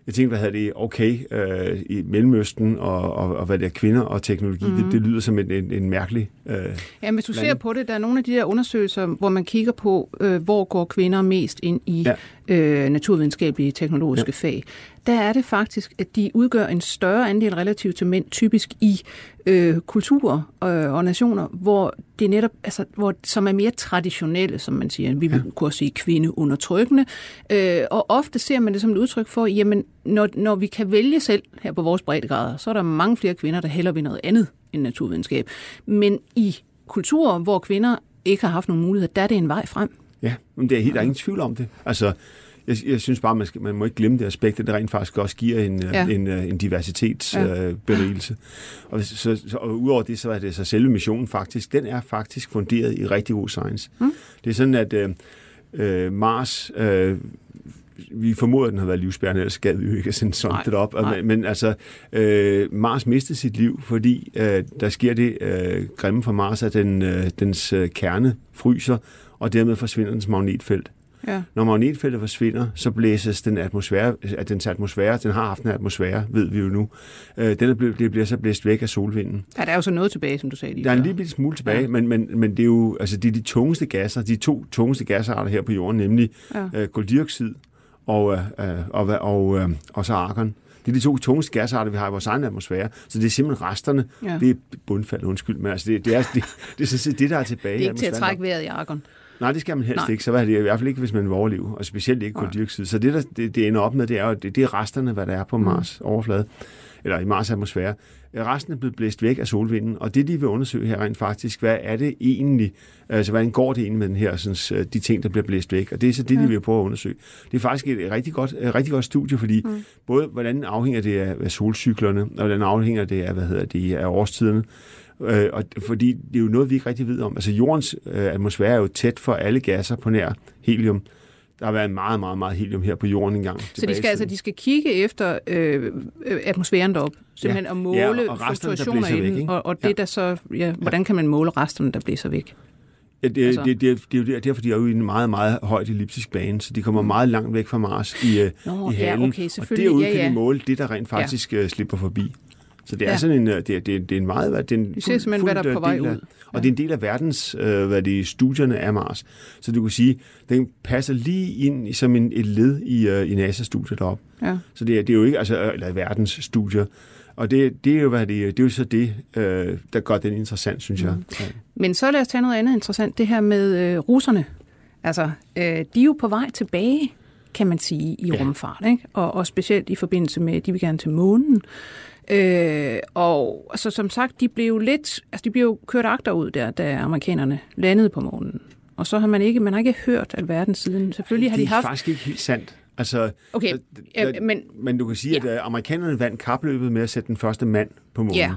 jeg tænkte, hvad hedder det, okay, øh, i Mellemøsten og, og, og hvad det er, kvinder og teknologi, mm. det, det lyder som en, en, en mærkelig øh, Ja, hvis du land. ser på det, der er nogle af de der undersøgelser, hvor man kigger på, øh, hvor går kvinder mest ind i ja. Øh, naturvidenskabelige teknologiske ja. fag der er det faktisk, at de udgør en større andel relativt til mænd, typisk i øh, kulturer øh, og nationer, hvor det netop, altså, hvor, som er mere traditionelle, som man siger. Vi ja. kunne sige kvindeundertrykkende. Øh, og ofte ser man det som et udtryk for, jamen, når, når vi kan vælge selv her på vores breddegrader, så er der mange flere kvinder, der hellere vil noget andet end naturvidenskab. Men i kulturer, hvor kvinder ikke har haft nogen muligheder, der er det en vej frem. Ja, men det er helt, der er ingen tvivl om det. Altså, jeg, jeg synes bare, man, skal, man må ikke glemme det aspekt, at det rent faktisk også giver en, øh, ja. en, øh, en diversitetsberigelse. Ja. Øh, og, så, så, og udover det, så er det så selve missionen faktisk, den er faktisk funderet i rigtig god science. Mm. Det er sådan, at øh, Mars... Øh, vi formoder, at den har været livsbærende, ellers gad vi jo ikke at sende sådan det op. Men, men altså, øh, Mars mistede sit liv, fordi øh, der sker det øh, grimme for Mars, at den, øh, dens øh, kerne fryser, og dermed forsvinder dens magnetfelt. Ja. Når magnetfeltet forsvinder, så blæses den atmosfære, at dens atmosfære, den har haft en atmosfære, ved vi jo nu, øh, den er blevet, det bliver så blæst væk af solvinden. Ja, der er jo så noget tilbage, som du sagde lige Der er en lille smule tilbage, ja. men, men, men det er jo altså, det er de tungeste gasser, de to tungeste gasarter her på jorden, nemlig ja. øh, koldioxid og, øh, og, og, og, øh, og så argon. Det er de to tungeste gasarter, vi har i vores egen atmosfære. Så det er simpelthen resterne. Ja. Det er bundfald, undskyld, men altså det, det, er, det, det, det, det, det, der er tilbage. Det er ikke til at trække vejret i argon. Nej, det skal man helst Nej. ikke. Så er det i hvert fald ikke, hvis man vil overleve, og specielt ikke koldioxid. Så det, der, det, det ender op med, det er jo, det, det er resterne, hvad der er på mm. Mars overflade, eller i Mars atmosfære. Resten er blevet blæst væk af solvinden, og det, de vil undersøge her rent faktisk, hvad er det egentlig, altså hvordan går det egentlig med den her, sådan, de ting, der bliver blæst væk, og det er så det, ja. de vil prøve at undersøge. Det er faktisk et rigtig godt, rigtig godt studie, fordi mm. både hvordan afhænger det af solcyklerne, og hvordan afhænger det af, hvad hedder det, af årstiderne, Øh, og, fordi det er jo noget, vi ikke rigtig ved om. Altså jordens øh, atmosfære er jo tæt for alle gasser på nær helium. Der har været meget, meget, meget helium her på jorden engang. Så de skal, altså, de skal kigge efter øh, øh atmosfæren deroppe, simpelthen ja. at måle ja, og fluktuationer i den, og, og det ja. der så, ja, hvordan kan man måle resterne, der blæser væk? Ja, det, altså. det, det, det, det er derfor, de er jo i en meget, meget højt elliptisk bane, så de kommer mm. meget langt væk fra Mars i, øh, Nå, i halen. Ja, okay, og derude ja, ja. kan de måle det, der rent faktisk ja. slipper forbi. Så det er ja. sådan en, øh, det er, det er, det er en meget, det er en Vi ser simpelthen, hvad der er på vej ud. Af, og det er en del af verdens, øh, hvad det er, studierne af Mars. Så du kan sige, den passer lige ind som en, et led i, uh, i NASA-studiet deroppe. Ja. Så det er, det er jo ikke, altså, eller verdens studier. Og det, det er jo, hvad det, det er jo så det, øh, der gør den interessant, synes mm. jeg. Ja. Men så lad os tage noget andet interessant, det her med øh, russerne. Altså, øh, de er jo på vej tilbage, kan man sige, i ja. rumfart, ikke? Og, og specielt i forbindelse med, de vil gerne til månen. Øh, og altså, som sagt, de blev lidt, altså, de blev kørt agterud der, da amerikanerne landede på månen. Og så har man ikke, man har ikke hørt alverden siden. Selvfølgelig har de haft... Det er faktisk ikke helt sandt. Altså, okay, der, men, men du kan sige, ja. at uh, amerikanerne vandt kapløbet med at sætte den første mand på månen. Ja.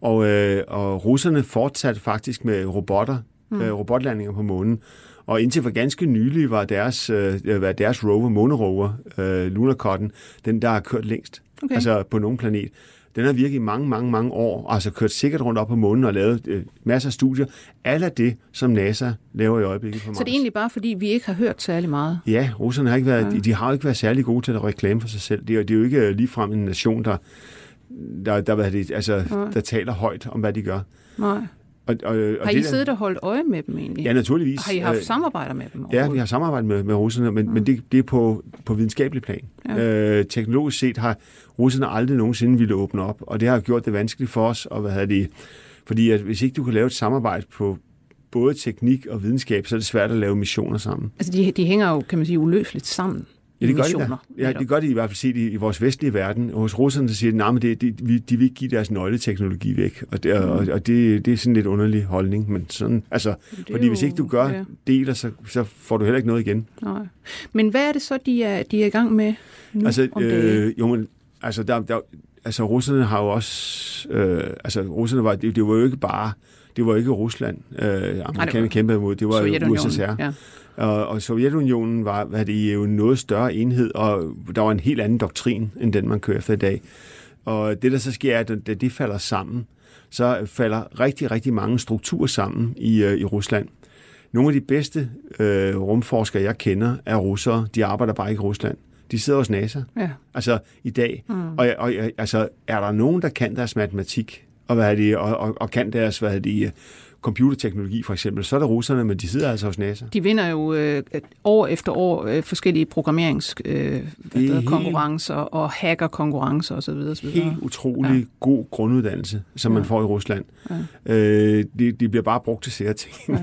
Og, øh, og russerne fortsatte faktisk med robotter, mm. øh, robotlandinger på månen. Og indtil for ganske nylig var deres, øh, var deres rover, månerover, øh, Lunar Cotton, den der har kørt længst. Okay. Altså på nogen planet. Den har virket i mange, mange, mange år, og altså kørt sikkert rundt op på månen og lavet øh, masser af studier. Alt af det, som NASA laver i øjeblikket på Mars. Så det er egentlig bare, fordi vi ikke har hørt særlig meget? Ja, russerne har ikke været, ja. de, de har ikke været særlig gode til at reklame for sig selv. Det er, det er jo ikke øh, ligefrem en nation, der, der, der, der, altså, der taler højt om, hvad de gør. Nej. Og, og, og har I det siddet og holdt øje med dem egentlig? Ja, naturligvis. Har I haft øh, samarbejder med dem? Ja, vi har samarbejdet med, med russerne, men, mm. men det, det er på, på videnskabelig plan. Ja. Øh, teknologisk set har russerne aldrig nogensinde ville åbne op, og det har gjort det vanskeligt for os. Og hvad det, fordi at hvis ikke du kan lave et samarbejde på både teknik og videnskab, så er det svært at lave missioner sammen. Altså de, de hænger jo, kan man sige, uløseligt sammen. Ja, det gør de, da. ja, det gør de i hvert fald set i, i vores vestlige verden. Hos russerne så siger de, at det, vi- de vil ikke give deres nøgleteknologi væk. Og, det, og, og det, det er sådan en lidt underlig holdning. Men sådan, altså, Mm. Fordi hvis jo- ikke du gør ja. deler, så, så får du heller ikke noget igen. Nej. Men hvad er det så, de er, de er i gang med nu? Altså, om det? øh, jo, men, altså, der, der, altså, russerne har jo også... Øh, altså, russerne var... Det, det var jo ikke bare... Det var ikke Rusland, øh, amerikanerne kæmpede imod. Det var jo USSR. Ja. Og, og Sovjetunionen var hvad det, jo en noget større enhed, og der var en helt anden doktrin, end den man kører efter i dag. Og det, der så sker, er, at da det falder sammen, så falder rigtig, rigtig mange strukturer sammen i, øh, i Rusland. Nogle af de bedste øh, rumforskere, jeg kender, er russere. De arbejder bare ikke i Rusland. De sidder hos NASA. ja. Altså i dag. Mm. Og, og altså, er der nogen, der kan deres matematik, og, hvad er det, og, og, og kan deres hvad er det, computerteknologi for eksempel, så er det russerne, men de sidder altså hos NASA. De vinder jo øh, år efter år øh, forskellige programmerings øh, og hackerkonkurrencer osv. osv. Helt utrolig ja. god grunduddannelse, som ja. man får i Rusland. Ja. Øh, de, de bliver bare brugt til sære ting. Ja.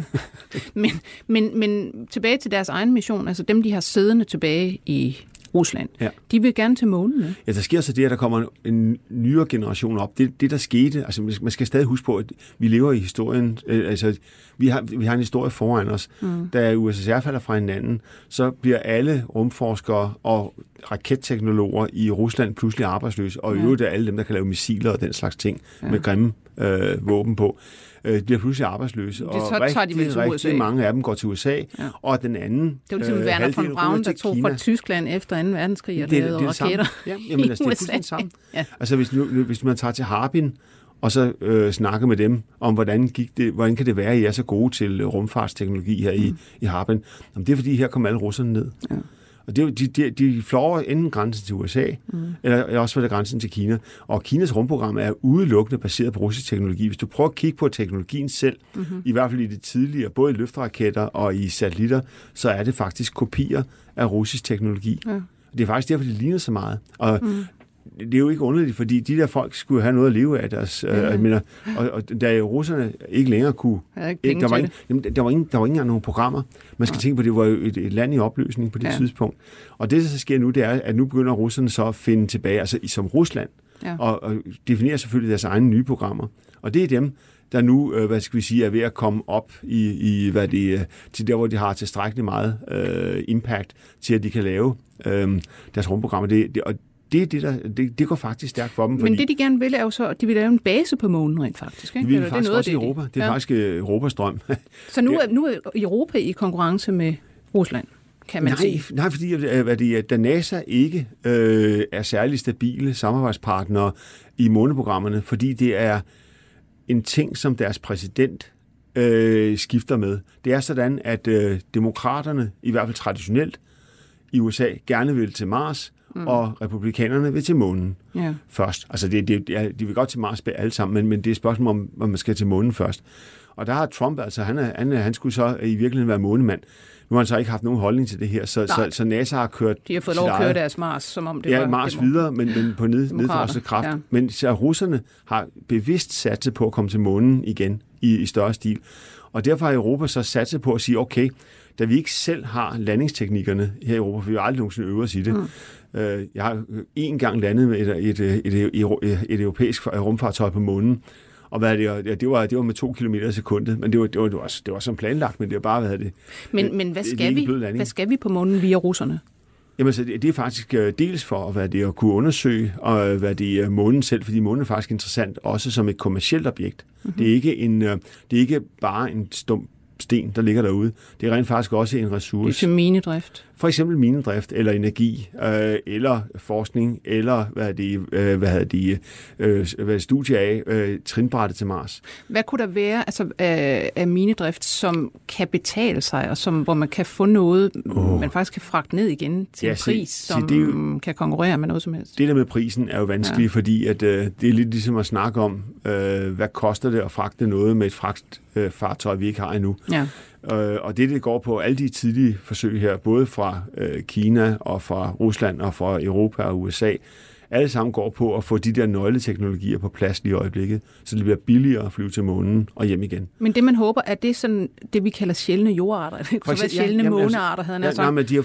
Men, men, men tilbage til deres egen mission, altså dem, de har siddende tilbage i Rusland, Ja. de vil gerne til månen. ikke? Ja, der sker så det, at der kommer en, nyere generation op. Det, det der skete, altså man skal stadig huske på, at vi lever i historien, øh, altså vi har, vi har en historie foran os. Mm. Da USSR falder fra hinanden, så bliver alle rumforskere og raketteknologer i Rusland pludselig arbejdsløse, og i Ja. øvrigt er alle dem, der kan lave missiler og den slags ting ja. med grimme øh, våben på, øh, bliver pludselig arbejdsløse. Det- og så tager de rigtig, til rigtig USA. mange af dem går til USA, ja. og den anden Det var ligesom øh, Werner von Braun, der tog Kina. fra Tyskland efter 2. verdenskrig og Det er- lavede det det raketter Ja, jamen, altså, det er i fuldstændig USA. samme. Ja. Altså hvis, nu, hvis man tager til Harbin, og så øh, snakker med dem om, hvordan, gik det, hvordan kan det være, at I er så gode til rumfartsteknologi her mm. i, i Harbin. Jamen, det er fordi, her kommer alle russerne ned. Ja. Og det, de, de, de flår enten grænsen til USA, mm. eller også var det grænsen til Kina. Og Kinas rumprogram er udelukkende baseret på russisk teknologi. Hvis du prøver at kigge på teknologien selv, mm-hmm. i hvert fald i det tidligere, både i løfteraketter og i satellitter, så er det faktisk kopier af russisk teknologi. Ja. Det er faktisk derfor, det ligner så meget. Og mm. Det er jo ikke underligt, fordi de der folk skulle have noget at leve af deres... Øh, jeg mener, og, og da russerne ikke længere kunne... Der ikke der, var ikke, jamen, der, var ingen, der var ikke engang nogen programmer. Man skal tænke på, at det var jo et, et land i opløsning på det Ja. ja. tidspunkt. Og det, der så sker nu, det er, at nu begynder russerne så at finde tilbage, altså som Rusland, Ja. og, og definerer selvfølgelig deres egne nye programmer. Og det er dem, der nu, øh, hvad skal vi sige, er ved at komme op i, i hvad det, øh, til der, hvor de har tilstrækkeligt meget øh, impact til, at de kan lave øh, deres rumprogrammer. Det, det, og det, er det, der, det, det går faktisk stærkt for dem, Men det, de gerne vil, er jo så, at de vil lave en base på månen rent faktisk. Ikke? vi vil Eller faktisk noget af også i de- Europa. Det er ja. faktisk øh, Europas drøm. Så nu er, nu er Europa i konkurrence med Rusland, kan man nej, sige. nej, fordi øh, det, er, da NASA ikke øh, er særlig stabile samarbejdspartnere i måneprogrammerne, fordi det er en ting, som deres præsident øh, skifter med. Det er sådan, at øh, demokraterne, i hvert fald traditionelt i USA, gerne vil til Mars, mm. og republikanerne vil til månen Ja. først. Altså, det, det, ja, de vil godt til Mars alle sammen, men, men det er et spørgsmål om, om man skal til månen først. Og der har Trump, altså han, er, han, han skulle så i virkeligheden være månemand. Nu har han så ikke haft nogen holdning til det her, så, så, så NASA har kørt De har fået lov at køre deres Mars, som om det ja, var... Mars var- videre, men, men på ned, nedforskende kraft. ja. Men så russerne har bevidst satset på at komme til månen igen i, i større stil. Og derfor har Europa så satset på at sige, okay, da vi ikke selv har landingsteknikkerne her i Europa, for vi har aldrig nogensinde øvet os i det. Mm. Øh, jeg har en gang landet med et, et, et, et, et, europæisk rumfartøj på månen, og hvad er det, ja, det, var, det var med to kilometer i sekundet, men det var, det var, det var, det var som planlagt, men det var bare, hvad det? Men, men hvad, skal vi, hvad skal vi på månen via russerne? Jamen, så det, det er faktisk øh, dels for hvad det er, at kunne undersøge, og hvad det er månen selv, fordi månen er faktisk interessant også som et kommercielt objekt. Mm-hmm. Det, er ikke en, øh, det er ikke bare en stum sten, der ligger derude. Det er rent faktisk også en Det er ressource. til minedrift. For eksempel minedrift, eller energi, øh, eller forskning, eller hvad er det, øh, hvad er det, øh, hvad studie af øh, trinbrættet til Mars. Hvad kunne der være altså, af, af minedrift, som kan betale sig, og som, hvor man kan få noget, oh. man faktisk kan fragte ned igen til Ja, en se- pris, se, som det er jo- kan konkurrere med noget som helst? Det der med prisen er jo vanskeligt, ja. fordi at, øh, det er lidt ligesom at snakke om, øh, hvad koster det at fragte noget med et fragtfartøj, vi ikke har endnu. Ja. Øh, og det, det går på alle de tidlige forsøg her, både fra øh, Kina og fra Rusland og fra Europa og USA, alle sammen går på at få de der nøgleteknologier på plads lige i øjeblikket, så det bliver billigere at flyve til månen og hjem igen. Men det, man håber, er det sådan det, vi kalder sjældne jordarter? Det kunne være sjældne ja, månearter, havde han ja, sagt. Nej, men de er,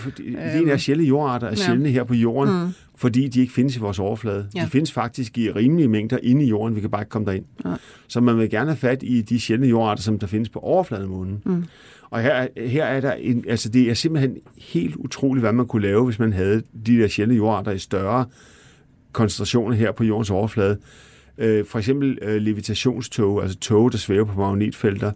de er sjældne jordarter er ja. sjældne her på jorden, mm. fordi de ikke findes i vores overflade. Ja. De findes faktisk i rimelige mængder inde i jorden, vi kan bare ikke komme derind. Ja. Så man vil gerne have fat i de sjældne jordarter, som der findes på overfladen af månen. Mm. Og her, her er der en, altså det er simpelthen helt utroligt, hvad man kunne lave, hvis man havde de der sjældne jordarter i større koncentrationer her på jordens overflade. Øh, for eksempel øh, levitationstog, altså tog, der svæver på magnetfelter.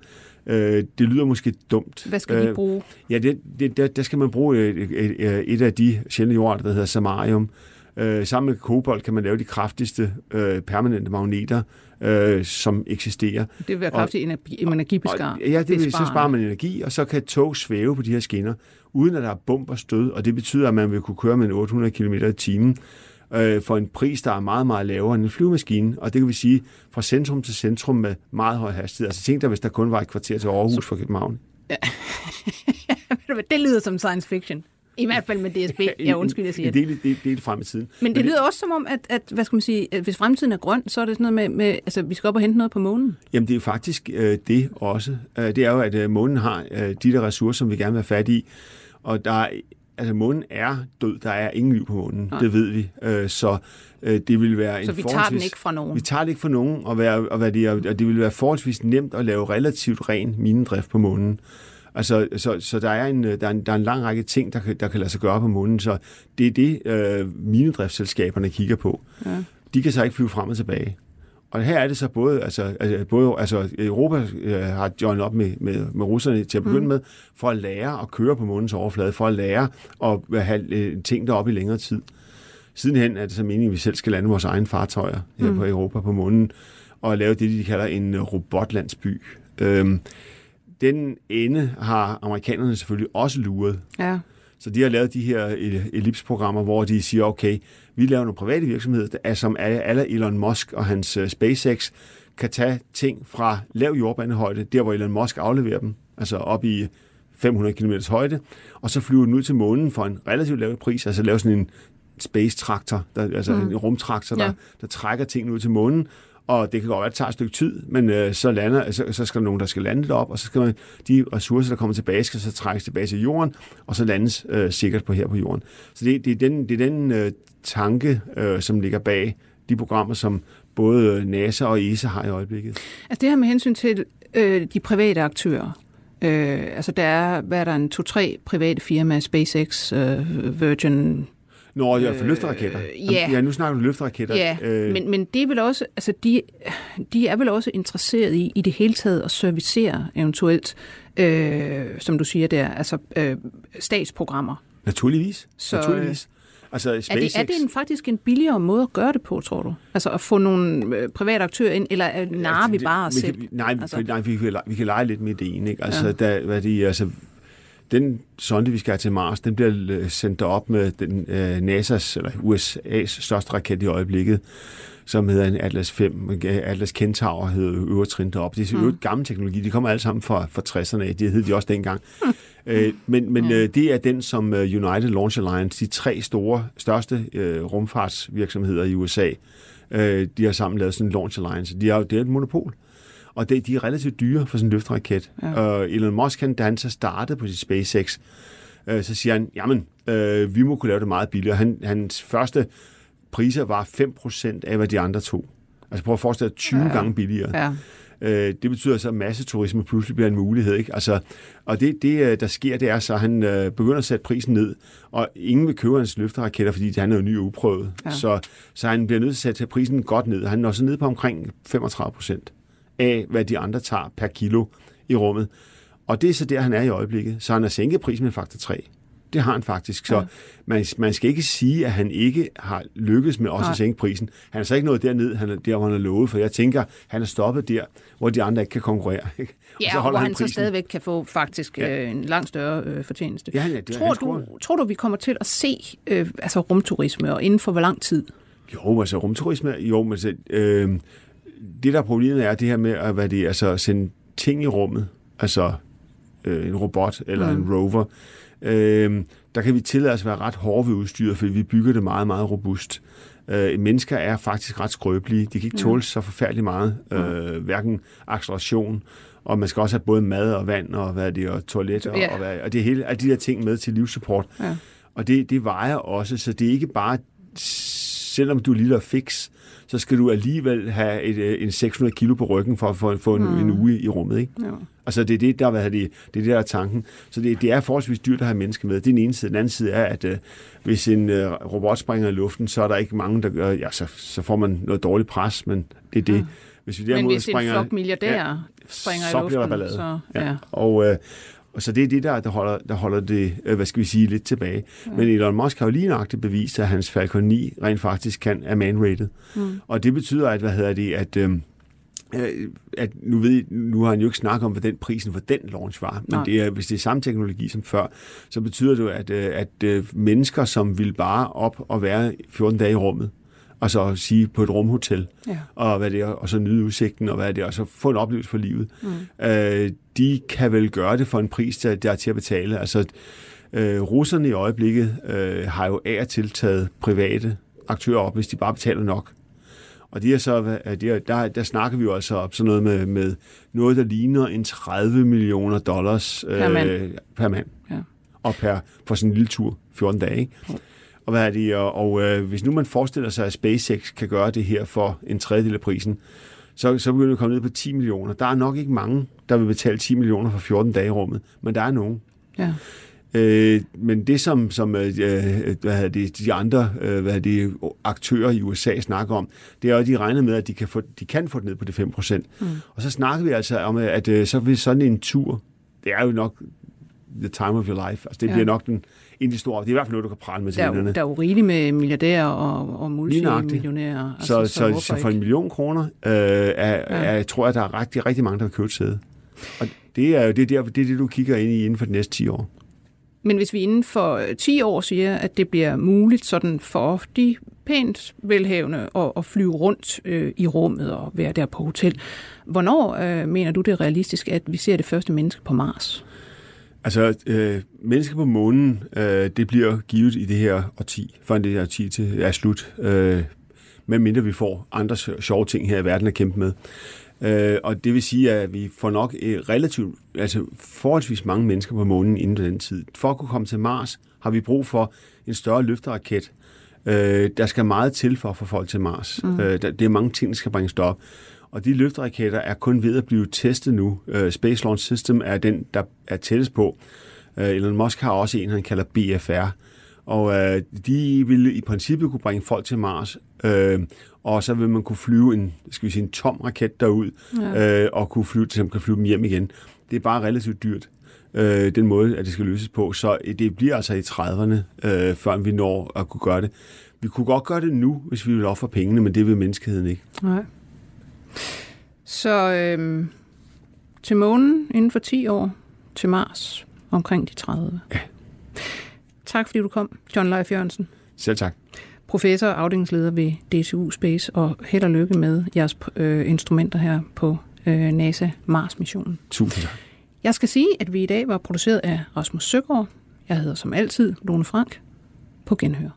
Øh, det lyder måske dumt. Hvad skal vi øh, bruge? Ja, det, det, der, der skal man bruge et, et, et, af de sjældne jordarter, der hedder samarium. Øh, sammen med kobolt kan man lave de kraftigste øh, permanente magneter, øh, som eksisterer. Det vil være kraftig energi, energibeskar. Ja, det vil, så sparer man energi, og så kan tog svæve på de her skinner, uden at der er bump og stød, og det betyder, at man vil kunne køre med en 800 km i timen øh, for en pris, der er meget, meget lavere end en flyvemaskine, og det kan vi sige fra centrum til centrum med meget høj hastighed. Altså tænk dig, hvis der kun var et kvarter til Aarhus for København. Ja. det lyder som science fiction. I hvert fald med DSB. Ja, undskyld, jeg siger det. En del, del, del frem i tiden. Men det, lyder også som om, at, at, hvad skal man sige, at hvis fremtiden er grøn, så er det sådan noget med, med altså vi skal op og hente noget på månen. Jamen det er jo faktisk øh, det også. Øh, det er jo, at øh, månen har øh, de der ressourcer, som vi gerne vil have fat i. Og der er, altså månen er død. Der er ingen liv på månen. Nej. Det ved vi. Øh, så øh, det vil være så en vi tager den ikke fra nogen? Vi tager det ikke fra nogen, og, være, og, være det, og det vil være forholdsvis nemt at lave relativt ren minedrift på månen. Altså, så, så der, er en, der, er en, der er en lang række ting, der kan, der kan lade sig gøre på månen, så det er det, øh, minedriftsselskaberne kigger på. Ja. De kan så ikke flyve frem og tilbage. Og her er det så både, altså, altså, både, altså Europa øh, har joinet op med, med, med russerne til at begynde mm. med, for at lære at køre på månens overflade, for at lære at have øh, ting deroppe i længere tid. Sidenhen er det så meningen, at vi selv skal lande vores egne fartøjer her mm. på Europa på månen, og lave det, de kalder en robotlandsby. Øhm, den ende har amerikanerne selvfølgelig også luret. Ja. Så de har lavet de her ellipsprogrammer, hvor de siger, okay, vi laver nogle private virksomheder, der er, som alle Elon Musk og hans uh, SpaceX kan tage ting fra lav jordbanehøjde, der hvor Elon Musk afleverer dem, altså op i 500 km højde, og så flyver den ud til månen for en relativt lav pris, altså lave sådan en space-traktor, der, altså mm. en rumtraktor, der, ja. der trækker tingene ud til månen, og det kan godt være, at det tager et stykke tid, men øh, så, lander, så, så skal der nogen, der skal lande det op, og så skal man, de ressourcer, der kommer tilbage, skal så trækkes tilbage til jorden, og så landes øh, sikkert på her på jorden. Så det, det er den, det er den øh, tanke, øh, som ligger bag de programmer, som både øh, NASA og ESA har i øjeblikket. Altså det her med hensyn til øh, de private aktører, Øh, altså der er, hvad er der, en to-tre private firmaer, SpaceX, øh, Virgin Nå, ja, for løfteraketter. Øh, ja. ja, nu snakker du løfteraketter. Ja, øh. men, men det er vel også, altså de, de er vel også interesseret i, i det hele taget at servicere eventuelt, øh, som du siger der, altså øh, statsprogrammer. Naturligvis. Så, Naturligvis. Altså, SpaceX... er, det, er det en, faktisk en billigere måde at gøre det på, tror du? Altså at få nogle øh, private aktører ind, eller øh, narer altså, vi bare os selv? Kan, nej, altså. nej vi, kan, vi kan lege lidt med det ene. Ikke? Altså, ja. der, hvad de, altså, den sonde, vi skal have til Mars, den bliver øh, sendt op med den, uh, NASA's, eller USA's største raket i øjeblikket, som hedder en Atlas 5. Atlas Kentaur hedder øvre trin deroppe. Det er jo mm. gammel teknologi. De kommer alle sammen fra, fra 60'erne af. Det hed de også dengang. Mm. Uh, men men mm. uh, det er den, som United Launch Alliance, de tre store, største uh, rumfartsvirksomheder i USA, uh, de har sammen lavet sådan en Launch Alliance. De er, det er et monopol. Og det, de er relativt dyre for sådan en løfteraket. Ja. Og Elon Musk, han, da han så startede på sit SpaceX, øh, så siger han, jamen, øh, vi må kunne lave det meget billigere. Han, hans første priser var 5% af, hvad de andre tog. Altså prøv at forestille dig 20 ja. gange billigere. Ja. Øh, det betyder så, at masseturisme pludselig bliver en mulighed. Ikke? Altså, og det, det, der sker, det er så, at han øh, begynder at sætte prisen ned, og ingen vil købe hans løfteraketter, fordi han er jo ny og uprøvet. Ja. Så, så han bliver nødt til at sætte prisen godt ned. Han er også nede på omkring 35 procent af, hvad de andre tager per kilo i rummet. Og det er så der, han er i øjeblikket. Så han har sænket prisen med faktor 3. Det har han faktisk. Så ja. man, man skal ikke sige, at han ikke har lykkes med også Nej. at sænke prisen. Han er så ikke nået derned, han er, der hvor han er lovet, for jeg tænker, han er stoppet der, hvor de andre ikke kan konkurrere. Ikke? Ja, og så holder hvor han, han så stadigvæk kan få faktisk ja. øh, en langt større øh, fortjeneste. Ja, ja, det tror, du, tror du, vi kommer til at se øh, altså rumturisme, og inden for hvor lang tid? Jo, altså rumturisme, jo, men altså, øh, det, der er problemet, er det her med at hvad det, altså, sende ting i rummet. Altså, øh, en robot eller mm. en rover, øh, der kan vi tillade os at være ret hårde ved udstyret, fordi vi bygger det meget, meget robust. Øh, mennesker er faktisk ret skrøbelige. De kan ikke tåle så forfærdeligt meget, øh, hverken acceleration, og man skal også have både mad og vand og, hvad er det, og toilet og, Ja. og, hvad, og det hele, alle de der ting med til livssupport. Ja. Og det, det vejer også, så det er ikke bare, selvom du er lille og fix, så skal du alligevel have et, øh, en 600 kilo på ryggen for at få, få en, mm. en uge i rummet. Ikke? Ja. Altså det er det, der, hvad er det, det er det, der er tanken. Så det, det er forholdsvis dyrt at have mennesker med. Det er den ene side. Den anden side er, at øh, hvis en øh, robot springer i luften, så er der ikke mange, der gør, ja, så, så får man noget dårligt pres, men det er det. Ja. Hvis vi Men derimod hvis en springer, flok milliardærer Ja, springer så i bliver der luften, ballade. så... Ja. Ja. Og, øh, og så det er det, der, der, holder, der holder det, øh, hvad skal vi sige, lidt tilbage. Ja. Men Elon Musk har jo lige nøjagtigt bevist, at hans Falcon 9 rent faktisk kan er man-rated. Mm. Og det betyder, at, hvad hedder det, at... Øh, øh, at nu, ved, nu har han jo ikke snakket om, hvad den prisen for den launch var, men Nej. det er, hvis det er samme teknologi som før, så betyder det jo, at, øh, at øh, mennesker, som vil bare op og være 14 dage i rummet, og så sige på et rumhotel, Ja. og, hvad det er, og så nyde udsigten, og hvad det er, og så få en oplevelse for livet. Mm. Øh, de kan vel gøre det for en pris, der, der er til at betale. Altså, øh, russerne i øjeblikket øh, har jo af og til taget private aktører op, hvis de bare betaler nok. Og de er så, de er, der, der snakker vi jo altså op sådan noget med, med noget, der ligner en 30 millioner dollars øh, Per mand. per mand. Ja. Og per, for sådan en lille tur, 14 dage. Ikke? Og, hvad er det, og, og øh, hvis nu man forestiller sig, at SpaceX kan gøre det her for en tredjedel af prisen, så, så begynder vi at komme ned på 10 millioner. Der er nok ikke mange, der vil betale 10 millioner for 14 dage i rummet, men der er nogen. Ja. Øh, men det, som, som øh, hvad det, de andre øh, hvad det, aktører i USA snakker om, det er jo, at de regner med, at de kan få, de kan få det ned på det 5%. Mm. Og så snakker vi altså om, at øh, så vil sådan en tur, det er jo nok the time of your life. Altså, det ja. bliver nok den, en af de store, det er i hvert fald noget, du kan prale med til Der, er, der er jo rigeligt med milliardærer og, og multimillionærer. Så, så, så, hvorfor så for en million kroner, øh, er, Ja. er, tror jeg, der er rigtig, rigtig mange, der vil købe et sæde. Og det er jo det, er der, det, er det, du kigger ind i inden for de næste 10 år. Men hvis vi inden for øh, 10 år siger, at det bliver muligt sådan for de pænt velhavende at, at flyve rundt øh, i rummet og være der på hotel, hvornår øh, mener du det er realistisk, at vi ser det første menneske på Mars? Altså, øh, mennesker på månen, øh, det bliver givet i det her årti, før det her årti til er slut. Øh, medmindre vi får andre sjove ting her i verden at kæmpe med. Øh, og det vil sige, at vi får nok øh, relativt, altså forholdsvis mange mennesker på månen inden den tid. For at kunne komme til Mars, har vi brug for en større løfteraket. Øh, der skal meget til for at få folk til Mars. Mm. Øh, der, det er mange ting, der skal bringes derop. Og de løfteraketter er kun ved at blive testet nu. Øh, Space Launch System er den, der er tættest på. Øh, Elon Musk har også en, han kalder BFR. Og øh, de ville i princippet kunne bringe folk til Mars, øh, og så vil man kunne flyve en, skal vi sige, en tom raket derud, ja. øh, og kunne flyve, til kan flyve dem hjem igen. Det er bare relativt dyrt, øh, den måde, at det skal løses på. Så det bliver altså i 30'erne, øh, før vi når at kunne gøre det. Vi kunne godt gøre det nu, hvis vi vil ofre pengene, men det vil menneskeheden ikke. Nej. Så øh, til månen inden for 10 år, til Mars omkring de 30. Ja. Tak fordi du kom, John Leif Jørgensen. Selv tak. professor og afdelingsleder ved DTU Space, og held og lykke med jeres øh, instrumenter her på øh, NASA Mars-missionen. Tusind tak. Jeg skal sige, at vi i dag var produceret af Rasmus Søgaard. Jeg hedder som altid Lone Frank. På genhør.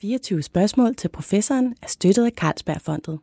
24 spørgsmål til professoren er støttet af Carlsbergfondet.